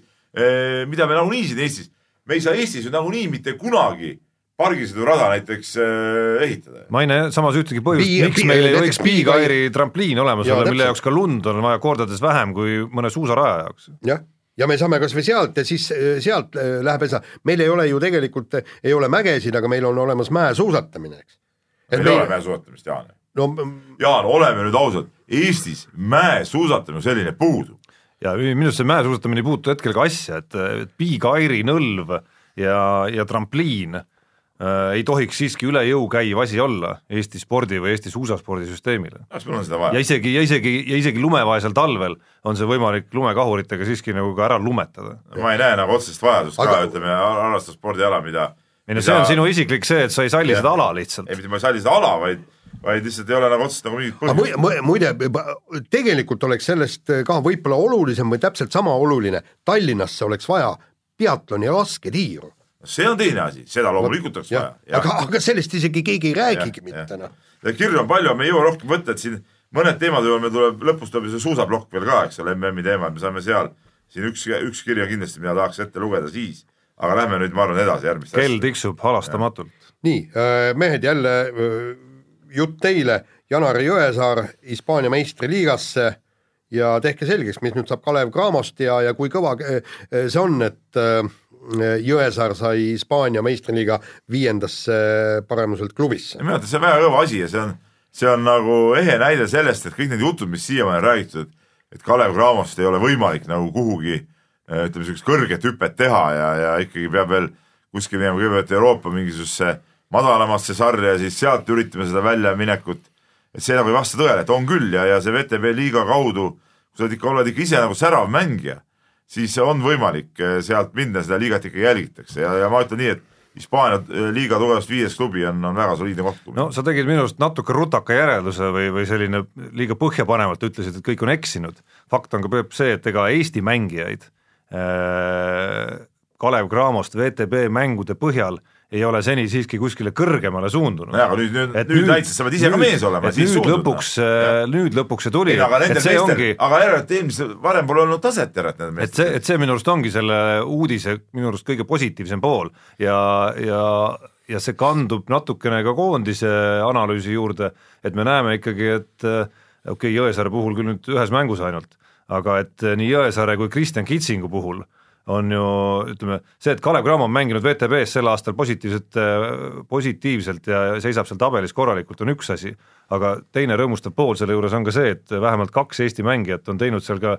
mida me nagunii siin Eestis, me ei saa Eestis ju nagunii mitte kunagi pargisõidurada näiteks äh, ehitada. ma ei näe samas ühtegi põhjust, miks meil ei võiks Big-Airi trampliin olemas olla, mille jaoks ka lund on vaja kordades vähem kui mõne suusaraja jaoks. jah, ja me saame kas või sealt ja siis äh, sealt äh, läheb edasi, meil ei ole ju tegelikult, ei ole mägesid, aga meil on olemas mäesuusatamine, eks. meil ei meil... ole mäesuusatamist, Jaan no,. Jaan, oleme nüüd ausad, Eestis mäesuusatamine selline puudub. ja minu arust see mäesuusatamine ei puutu hetkel ka asja, et Big-Airi nõlv ja, ja trampliin ei tohiks siiski üle jõu käiv asi olla Eesti spordi või Eesti suusaspordisüsteemile. kas meil on seda vaja? ja isegi, ja isegi, ja isegi lumevaesel talvel on see võimalik lumekahuritega siiski nagu ka ära lumetada. ma ei näe nagu otsest vajadust Aga... ka, ütleme, harrastusspordiala, mida ei no see on sinu isiklik see, et sa ei salli ja. seda ala lihtsalt. ei, mitte ma ei salli seda ala, vaid vaid lihtsalt ei ole nagu otseselt nagu mingit põhjust. muide, tegelikult oleks sellest ka võib-olla olulisem või täpselt sama oluline, Tallinnasse oleks vaja peatloni ja lasketiiru see on teine asi, seda loomulikult oleks vaja. aga, aga sellest isegi keegi ei räägigi ja, mitte noh. kirju on palju, me ei jõua rohkem võtta, et siin mõned teemad juurde meil tuleb, lõpus tuleb ju see suusaplokk veel ka, eks ole, MM-i teema, et me saame seal siin üks, üks kiri on kindlasti, mida tahaks ette lugeda siis, aga lähme nüüd, ma arvan, edasi järgmist kell asja. tiksub halastamatult. nii äh,, mehed jälle äh, jutt teile, Janar Jõesaar Hispaania meistriliigasse ja tehke selgeks, mis nüüd saab Kalev Cramost ja, ja kui kõva äh, see on, et äh, Jõesaar sai Hispaania meistriliiga viiendasse paremuselt klubisse. minu arvates see on väga kõva asi ja see on, see on nagu ehe näide sellest, et kõik need jutud, mis siiamaani räägitud, et Kalev Cramost ei ole võimalik nagu kuhugi ütleme, niisugust kõrget hüpet teha ja, ja ikkagi peab veel kuskil minema kõigepealt Euroopa mingisugusesse madalamasse sarja ja siis sealt üritame seda väljaminekut. et see nagu ei vasta tõele, et on küll ja, ja see VTB liiga kaudu, kui sa oled ikka, oled ikka ise nagu särav mängija siis on võimalik eh, sealt minna, seda liigat ikka jälgitakse ja, ja ma ütlen nii, et Hispaania eh, liiga tugevast viies klubi on, on väga soliidne koht. no sa tegid minu arust natuke rutaka järelduse või, või selline liiga põhjapanevalt ütlesid, et kõik on eksinud. fakt on ka see, et ega Eesti mängijaid äh, Kalev Cramost VTB mängude põhjal ei ole seni siiski kuskile kõrgemale suundunud. jaa, aga nüüd, nüüd, nüüd, nüüd näitas, sa pead ise nüüd, ka mees olema. nüüd suunduda. lõpuks, äh, nüüd lõpuks see tuli. aga nendel meestel ongi..., aga järelikult eelmisel, varem pole olnud taset järelikult nendel meestel. et see, et see minu arust ongi selle uudise minu arust kõige positiivsem pool ja, ja ja see kandub natukene ka koondise analüüsi juurde, et me näeme ikkagi, et äh, okei okay,, Jõesaare puhul küll nüüd ühes mängus ainult, aga et nii Jõesaare kui Kristjan Kitsingu puhul on ju ütleme, see, et Kalev Cramo on mänginud WTB-s sel aastal positiivselt, positiivselt ja seisab seal tabelis korralikult, on üks asi, aga teine rõõmustav pool selle juures on ka see, et vähemalt kaks Eesti mängijat on teinud seal ka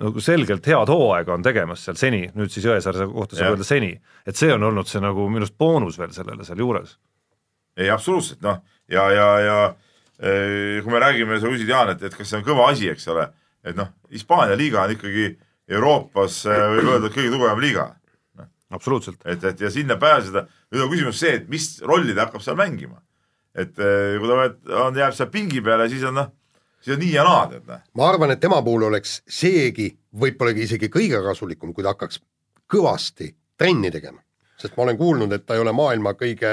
nagu selgelt head hooaega on tegemas seal seni, nüüd siis Jõesaare kohta saab öelda seni, et see on olnud see nagu minu arust boonus veel sellele seal juures. ei absoluutselt noh, ja, ja, ja eh, kui me räägime, sa küsisid Jaan, et, et kas see on kõva asi, eks ole, et noh, Hispaania liiga on ikkagi Euroopas eh, võib öelda, et kõige tugevam liiga no.. absoluutselt. et, et ja sinna pääseda, nüüd on küsimus see, et mis rolli ta hakkab seal mängima. et eh, kui ta on, jääb seal pingi peale, siis on noh siis on nii ja naa, tead. Noh. ma arvan, et tema puhul oleks seegi võib-olla isegi kõige kasulikum, kui ta hakkaks kõvasti trenni tegema. sest ma olen kuulnud, et ta ei ole maailma kõige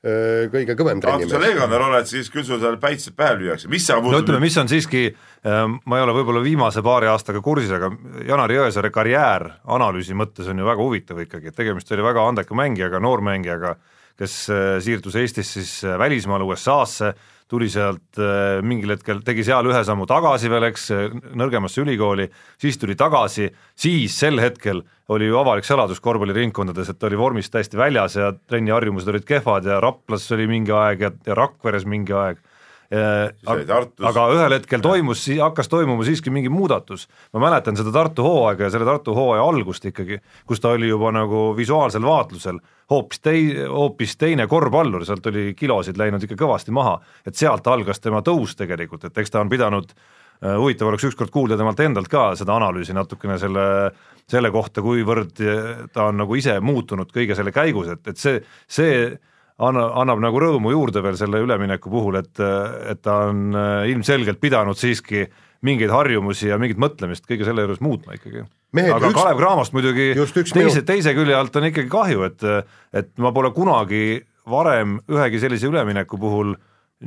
kõige kõvem trennimees. kui sa legionär oled, siis küll sul seal päitsed pähe lüüakse, mis sa no ütleme, mis on siiski, ma ei ole võib-olla viimase paari aastaga kursis, aga Janar Jõesaare karjäär analüüsi mõttes on ju väga huvitav ikkagi, et tegemist oli väga andeka mängijaga, noormängijaga, kes siirdus Eestis siis välismaale USA-sse tuli sealt äh, mingil hetkel, tegi seal ühe sammu tagasi veel, eks, nõrgemasse ülikooli, siis tuli tagasi, siis sel hetkel oli ju avalik saladus korvpalliringkondades, et oli vormist täiesti väljas ja trenniharjumused olid kehvad ja Raplas oli mingi aeg ja, ja Rakveres mingi aeg. Äh, aga, aga ühel hetkel toimus, hakkas toimuma siiski mingi muudatus. ma mäletan seda Tartu hooaega ja selle Tartu hooaja algust ikkagi, kus ta oli juba nagu visuaalsel vaatlusel hoopis tei-, hoopis teine korvpallur, sealt oli kilosid läinud ikka kõvasti maha, et sealt algas tema tõus tegelikult, et eks ta on pidanud äh, huvitav oleks ükskord kuulda temalt endalt ka seda analüüsi natukene selle, selle kohta, kuivõrd ta on nagu ise muutunud kõige selle käigus, et, et see, see anna, annab nagu rõõmu juurde veel selle ülemineku puhul, et, et ta on äh, ilmselgelt pidanud siiski mingeid harjumusi ja mingit mõtlemist kõige selle juures muutma ikkagi. Aga üks, Kalev Cramost muidugi teise, teise külje alt on ikkagi kahju, et, et ma pole kunagi varem ühegi sellise ülemineku puhul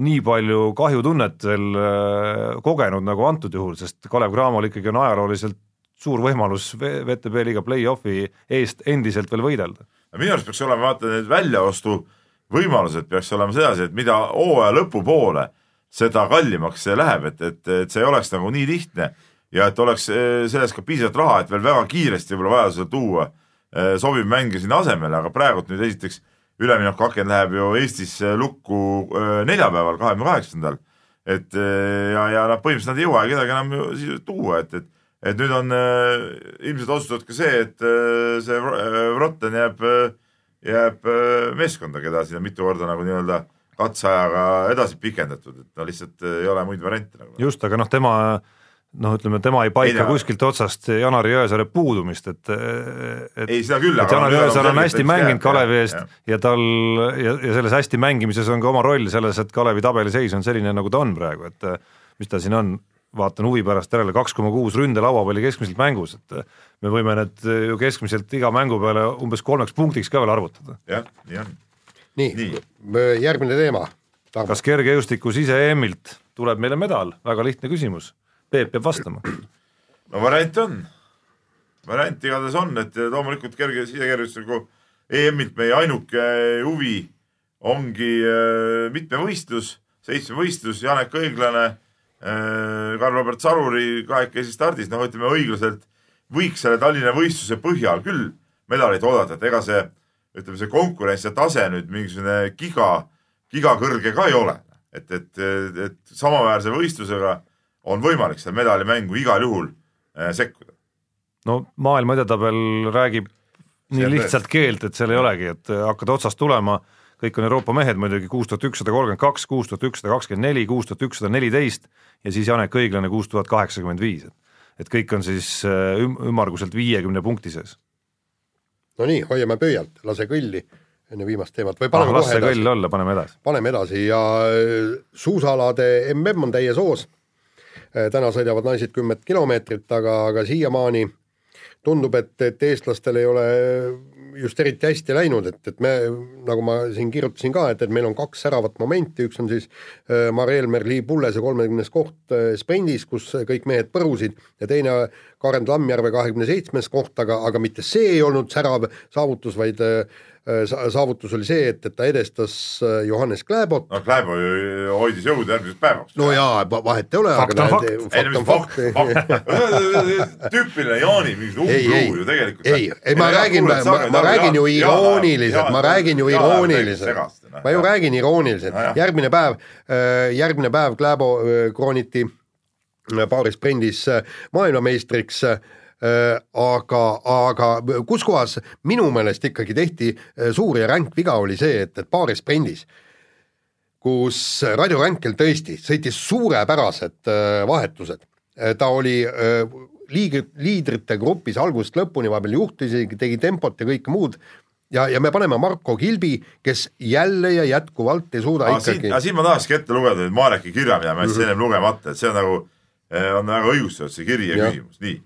nii palju kahjutunnet veel äh, kogenud nagu antud juhul, sest Kalev Cramol ikkagi on ajalooliselt suur võimalus VTB liiga play-off'i eest endiselt veel võidelda. minu arust peaks olema vaata need väljaostu võimalused peaks olema sedasi, et mida hooaja lõpupoole, seda kallimaks see läheb, et, et, et see ei oleks nagu nii lihtne ja et oleks eh, selles ka piisavalt raha, et veel väga kiiresti võib-olla vajadusel tuua eh, sobiv mängija sinna asemele, aga praegult nüüd esiteks üleminekuaken läheb ju Eestis lukku eh, neljapäeval, kahekümne kaheksandal. et ja, ja noh, põhimõtteliselt nad ei jõua kedagi enam ju siis tuua, et, et, et nüüd on ilmselt otsustatud ka see, et see Vrotten jääb äh, jääb meeskonda, keda siin on mitu korda nagu nii-öelda katseajaga edasi pikendatud, et no lihtsalt ei ole muid variante nagu. just, aga noh, tema noh, ütleme tema ei paika ei, kuskilt otsast Janari Jõesaare puudumist, et, et ei, seda küll, et Janar Jõesaar on hästi mänginud Kalevi eest ja, ja tal ja, ja selles hästi mängimises on ka oma roll selles, et Kalevi tabeliseis on selline, nagu ta on praegu, et mis ta siin on, vaatan huvi pärast järele, kaks koma kuus ründelauapalli keskmiselt mängus, et me võime need ju keskmiselt iga mängu peale umbes kolmeks punktiks ka veel arvutada. jah, nii on. nii, nii., järgmine teema. kas kergejõustikus ise EM-ilt tuleb meile medal, väga lihtne küsimus. Peep peab vastama. no variant on, variant igatahes on, et loomulikult kerge sisekergejõustiku EM-ilt meie ainuke huvi ongi äh, mitmevõistlus, seitsmevõistlus, Janek Õiglane Äh, Karl-Robert Saruri kahekesi stardis, noh, ütleme õiglaselt võiks selle Tallinna võistluse põhjal küll medalit oodata, et ega see, ütleme, see konkurents ja tase nüüd mingisugune giga, gigakõrge ka ei ole. et, et, et samaväärse võistlusega on võimalik seal medalimängu igal juhul äh, sekkuda. no maailma edetabel räägib nii lihtsalt keelt, et seal ei olegi, et hakkad otsast tulema kõik on Euroopa mehed muidugi, kuus tuhat ükssada kolmkümmend kaks, kuus tuhat ükssada kakskümmend neli, kuus tuhat ükssada neliteist ja siis Janek Õiglane kuus tuhat kaheksakümmend viis. et kõik on siis äh, üm-, ümmarguselt viiekümne punkti sees. no nii, hoiame pöialt, lase kõlli enne viimast teemat või paneme ah, kohe edasi. kõll olla, paneme edasi. paneme edasi ja äh, suusaalade mm on täies hoos. Äh, täna sõidavad naised kümmet kilomeetrit, aga, aga siiamaani tundub, et, et eestlastel ei ole just eriti hästi läinud, et, et me, nagu ma siin kirjutasin ka, et, et meil on kaks säravat momenti, üks on siis äh, Mari-Elmer Lii Pullese kolmekümnes koht äh, sprindis, kus kõik mehed põrusid ja teine Karen Tammjärve kahekümne seitsmes koht, aga, aga mitte see ei olnud särav saavutus, vaid äh, saavutus oli see, et, et ta edestas Johannes Kläbot. no Kläbo ju hoidis jõudu järgmiseks päevaks. no jaa, vahet ei ole. fakt on fakt. fakt on fakt, fakt. tüüpiline Jaani mingi umbluu ju tegelikult. ei, ei ma räägin, ma, ma räägin ju irooniliselt, ma räägin ju irooniliselt. ma ju räägin irooniliselt, järgmine päev, järgmine päev Kläbo krooniti paari sprindis maailmameistriks aga, aga kus kohas minu meelest ikkagi tehti suur ja ränk viga, oli see, et, et paari sprindis, kus Raido Ränkel tõesti sõitis suurepärased vahetused, ta oli liigri, liidrite grupis algusest lõpuni, vahepeal juhtis, tegi tempot ja kõike muud ja, ja me paneme Marko Kilbi, kes jälle ja jätkuvalt ei suuda aga ikkagi. siin ma tahakski ette lugeda nüüd Mareki kirja, mida ma jätsin mm -hmm. ennem lugemata, et see on nagu on väga õigustatud, see kiri ja, ja küsimus, nii.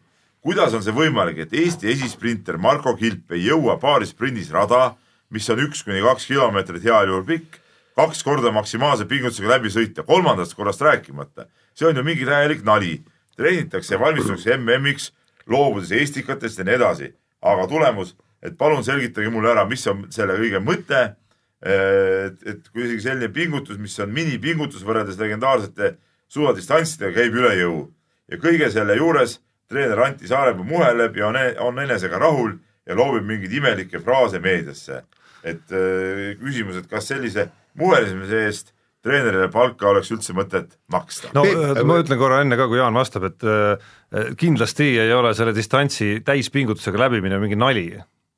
Kuidas on see võimalik, et Eesti esisprinter Marko Kilp ei jõua paari sprindis rada, mis on üks kuni kaks kilomeetrit heal juhul pikk, kaks korda maksimaalse pingutusega läbi sõita, kolmandast korrast rääkimata. see on ju mingi täielik nali. treenitakse ja valmistutakse MM-iks, loobudes Estikatest ja nii edasi. aga tulemus, et palun selgitage mulle ära, mis on selle kõige mõte. et, et kui isegi selline pingutus, mis on minipingutus võrreldes legendaarsete suusadistantsidega käib üle jõu ja kõige selle juures treener Anti Saarepuu muheleb ja on, on enesega rahul ja loobib mingeid imelikke fraase meediasse. et äh, küsimus, et kas sellise muhelisemise eest treenerile palka oleks üldse mõtet maksta? no Peep, ma ütlen korra enne ka, kui Jaan vastab, et äh, kindlasti ei ole selle distantsi täispingutusega läbimine mingi nali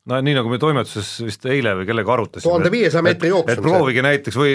no nii, nagu me toimetuses vist eile või kellega arutasime. tuhande viiesaja meetri jooksul. et proovige näiteks või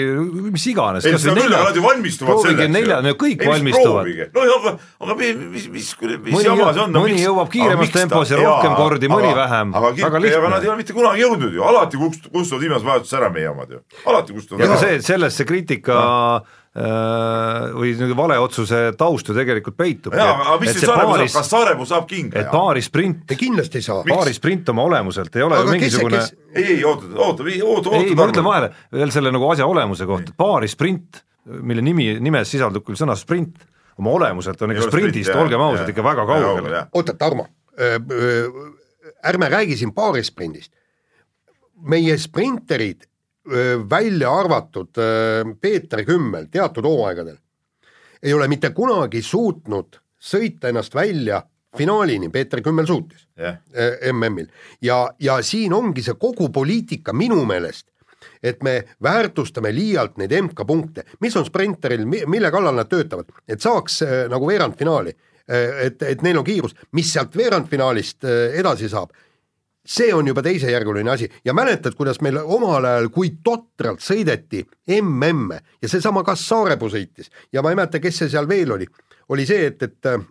mis iganes. ei, seda küll, aga nad ju valmistuvad selleks. nelja, no kõik ei, valmistuvad. no aga, aga mis, mis, mis, mis jama see on no,? mõni jõuab kiiremas tempos ja rohkem jaa, kordi, mõni aga, vähem. aga, aga, aga nad ei ole mitte kunagi jõudnud ju, alati kustuvad viimases vahetuses ära meie omad ju, alati kustuvad ära. see, selles see kriitika no või niisugune vale otsuse taust ju tegelikult peitub. jaa, aga mis siis Saarepuu saab, kas Saarepuu saab kinga? et paari sprint, kindlasti ei saa. paari sprint oma olemuselt ei ole aga mingisugune kes... ei, ei oota, oota, oota, oota. ei, ma ütlen vahele veel selle nagu asja olemuse kohta, paari sprint, mille nimi, nimes sisaldub küll sõna sprint, oma olemuselt on ikka sprindist, olgem ausad, ikka väga kaugel. oota, Tarmo, ärme räägi siin paari sprindist. meie sprinterid välja arvatud Peeter Kümmel teatud hooaegadel, ei ole mitte kunagi suutnud sõita ennast välja finaalini, Peeter Kümmel suutis yeah. MM-il ja, ja siin ongi see kogu poliitika minu meelest, et me väärtustame liialt neid MK-punkte, mis on sprinteril, mille kallal nad töötavad, et saaks nagu veerandfinaali, et, et neil on kiirus, mis sealt veerandfinaalist edasi saab see on juba teisejärguline asi. Ja mäletad, kuidas meil omal ajal, kui totralt sõideti MM-e ja seesama Kas Saarepuu sõitis. Ja ma ei mäleta, kes see seal veel oli, oli see, et, et äh,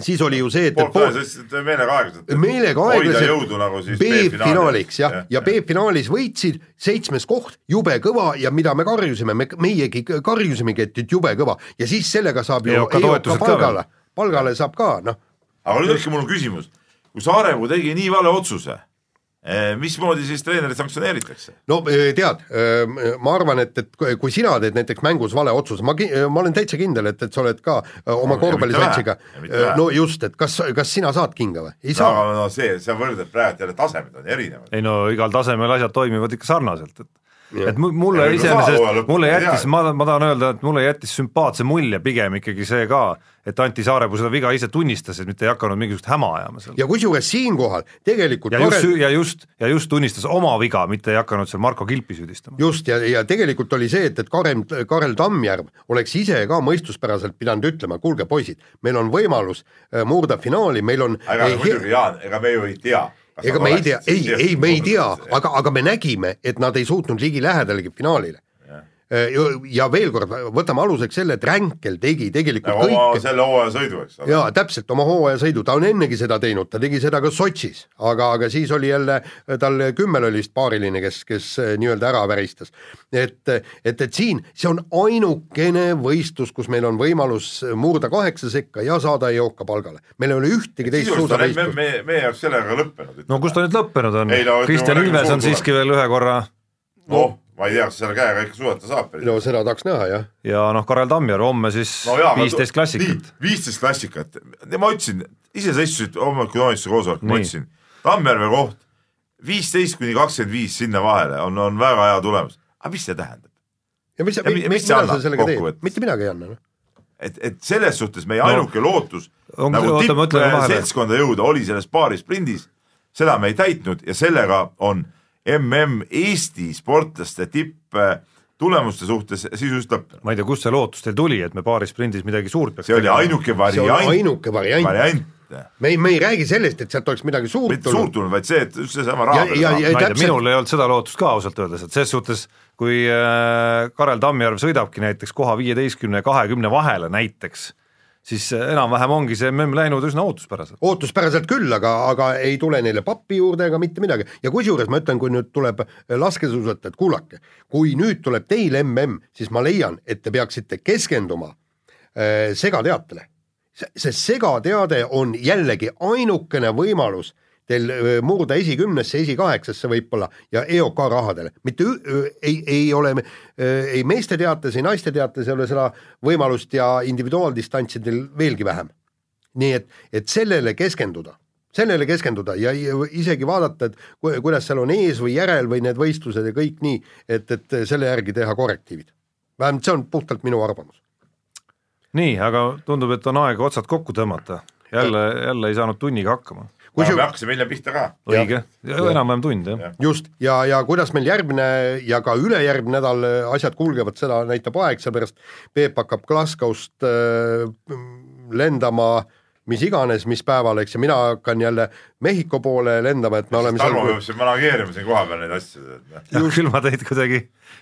siis oli ju see, et pool pool... meelega aeglaselt. meelega aeglaselt nagu B-finaaliks jah, ja, ja B-finaalis võitsid, seitsmes koht, jube kõva ja mida me karjusime, me, meiegi karjusimegi, et jube kõva. Ja siis sellega saab ju EOK palgale, palgale saab ka, noh. aga nüüd olekski mul küsimus kui Saaremaa tegi nii vale otsuse, eh, mismoodi siis treenerit sanktsioneeritakse? no eh, tead, eh, ma arvan, et, et kui sina teed näiteks mängus vale otsuse, ma, ma olen täitsa kindel, et, et sa oled ka oma no, korvpallisatsiga, no just, et kas, kas sina saad kinga või? ei saa. no see, sa võrdled praegu jälle tasemed on erinevad. ei no igal tasemel asjad toimivad ikka sarnaselt, et et mulle iseenesest, mulle jättis, ma, ma tahan öelda, et mulle jättis sümpaatse mulje pigem ikkagi see ka, et Anti Saarepuu seda viga ise tunnistas, et mitte ei hakanud mingisugust häma ajama seal. ja kusjuures siinkohal tegelikult ja just, ja just, ja just tunnistas oma viga, mitte ei hakanud seal Marko Kilpi süüdistama. just, ja, ja tegelikult oli see, et, et Karel, Karel Tammjärv oleks ise ka mõistuspäraselt pidanud ütlema, kuulge poisid, meil on võimalus äh, murda finaali, meil on aga muidugi, Jaan, ega me ju ei tea ega me ei tea, ei, ei, me ei tea, aga, aga me nägime, et nad ei suutnud ligilähedalegi finaalile ja veel kord, võtame aluseks selle, et Ränkel tegi tegelikult ja, kõike. selle hooaja sõidu, eks ole. jaa, täpselt, oma hooaja sõidu, ta on ennegi seda teinud, ta tegi seda ka Sotšis, aga, aga siis oli jälle, tal Kümmel oli vist paariline, kes, kes äh, nii-öelda ära väristas. et, et, et siin, see on ainukene võistlus, kus meil on võimalus murda kaheksa sekka ja saada Eoka palgale. meil ei ole ühtegi teist suuda võistlust. meie, meie jaoks sellega lõppenud. no kus ta nüüd lõppenud on? Kristjan Ilves on siiski veel ühe korra noh ma ei tea, kas selle käega ikka suusata saab. no seda tahaks näha, jah. ja noh, Karel Tammjärv homme siis viisteist no, klassikat. viisteist klassikat, ma ütlesin, ise sa istusid hommikul omavalitsuse koosolekul, ma ütlesin, Tammjärve koht, viisteist kuni kakskümmend viis sinna vahele on, on väga hea tulemus. aga mis see tähendab? ja mis, mis, mis sa sellega teed, mitte midagi ei anna, noh et, et selles suhtes meie ainuke no, lootus on, nagu tippseltskonda jõuda oli selles paarisprindis, seda me ei täitnud ja sellega on mm Eesti sportlaste tipp tulemuste suhtes sisuliselt ma ei tea, kust see lootus teil tuli, et me paarisprindis midagi suurt peaks see oli ainuke variant. ainuke variant, variant. Me ei, me ei räägi sellest, et sealt oleks midagi suurt mitte suurt tulnud, vaid see, et just seesama raha peale ei tea, minul ei olnud seda lootust ka ausalt öeldes, et ses suhtes kui äh, Karel Tammjärv sõidabki näiteks koha viieteistkümne ja kahekümne vahele näiteks, siis enam-vähem ongi see MM läinud üsna ootuspäraselt. ootuspäraselt küll, aga, aga ei tule neile pappi juurde ega mitte midagi ja kusjuures ma ütlen, kui nüüd tuleb laskesuusatajad, kuulake, kui nüüd tuleb teil MM, siis ma leian, et te peaksite keskenduma äh, segateatele see segateade on jällegi ainukene võimalus teil murda esikümnesse, esikaheksasse võib-olla ja EOK rahadele, mitte ei, ei ole ei meeste teates, ei naiste teates ei ole seda võimalust ja individuaaldistantsidel veelgi vähem. nii et, et sellele keskenduda, sellele keskenduda ja, isegi vaadata, et kuidas seal on ees või järel või need võistlused ja kõik nii, et, et selle järgi teha korrektiivid. vähemalt see on puhtalt minu arvamus nii, aga tundub, et on aeg otsad kokku tõmmata. jälle, jälle ei saanud tunniga hakkama. Kus ju... me hakkasime hiljem pihta ka. õige, enam-vähem tund jah. Ja.. just, ja, ja kuidas meil järgmine ja ka ülejärgmine nädal asjad kulgevad, seda näitab aeg, seepärast Peep hakkab Glasgow'st äh, lendama äh, mis iganes, mis päeval, eks, ja mina hakkan jälle Mehhiko poole lendama, et me oleme Tarmo peab siin manageerima siin kohapeal neid asju. jah, küll ma teid kuidagi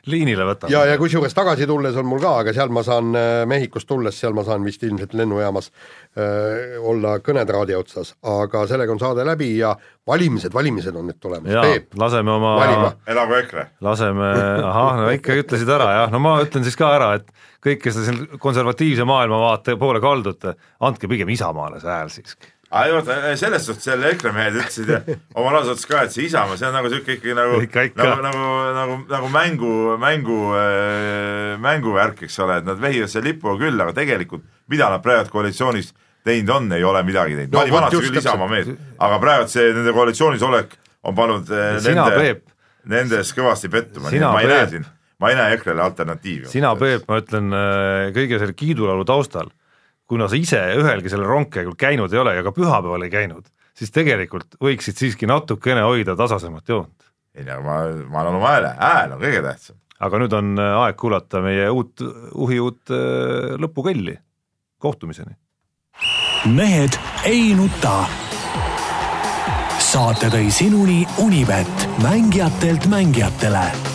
liinile võtan. ja, ja kusjuures tagasi tulles on mul ka, aga seal ma saan äh, Mehhikost tulles, seal ma saan vist ilmselt lennujaamas äh, olla kõnetraadi otsas, aga sellega on saade läbi ja valimised, valimised on nüüd tulemas. Peep, laseme oma elagu EKRE. laseme, ahah, no ikka ütlesid ära jah, no ma ütlen siis ka ära, et kõik, kes te siin konservatiivse maailmavaate poole kaldute, andke pigem Isamaale see hääl siiski aga vaata, selles suhtes jälle EKRE mehed ütlesid oma laus otsa ka, et see Isamaa, see on nagu sihuke ikkagi nagu, nagu, nagu, nagu, nagu mängu, mängu äh,, mänguvärk, eks ole, et nad vehivad selle lipuga küll, aga tegelikult mida nad praegu koalitsioonis teinud on, ei ole midagi teinud. No,. ma olin vanasti küll Isamaa mees, aga praegu see nende koalitsioonis olek on pannud äh, nende, nendes kõvasti pettuma, nii et ma ei näe siin ma ei näe EKRE-le alternatiivi. sina, Peep, ma ütlen äh, kõige selle kiidulaulu taustal, kuna sa ise ühelgi sellel rongkäigul käinud ei ole ja ka pühapäeval ei käinud, siis tegelikult võiksid siiski natukene hoida tasasemat joont. ei no ma, ma annan oma hääle, hääl on kõige tähtsam. aga nüüd on äh, aeg kuulata meie uut, uhi uut äh, lõpukelli, kohtumiseni. mehed ei nuta. saate tõi sinuni Unibet, mängijatelt mängijatele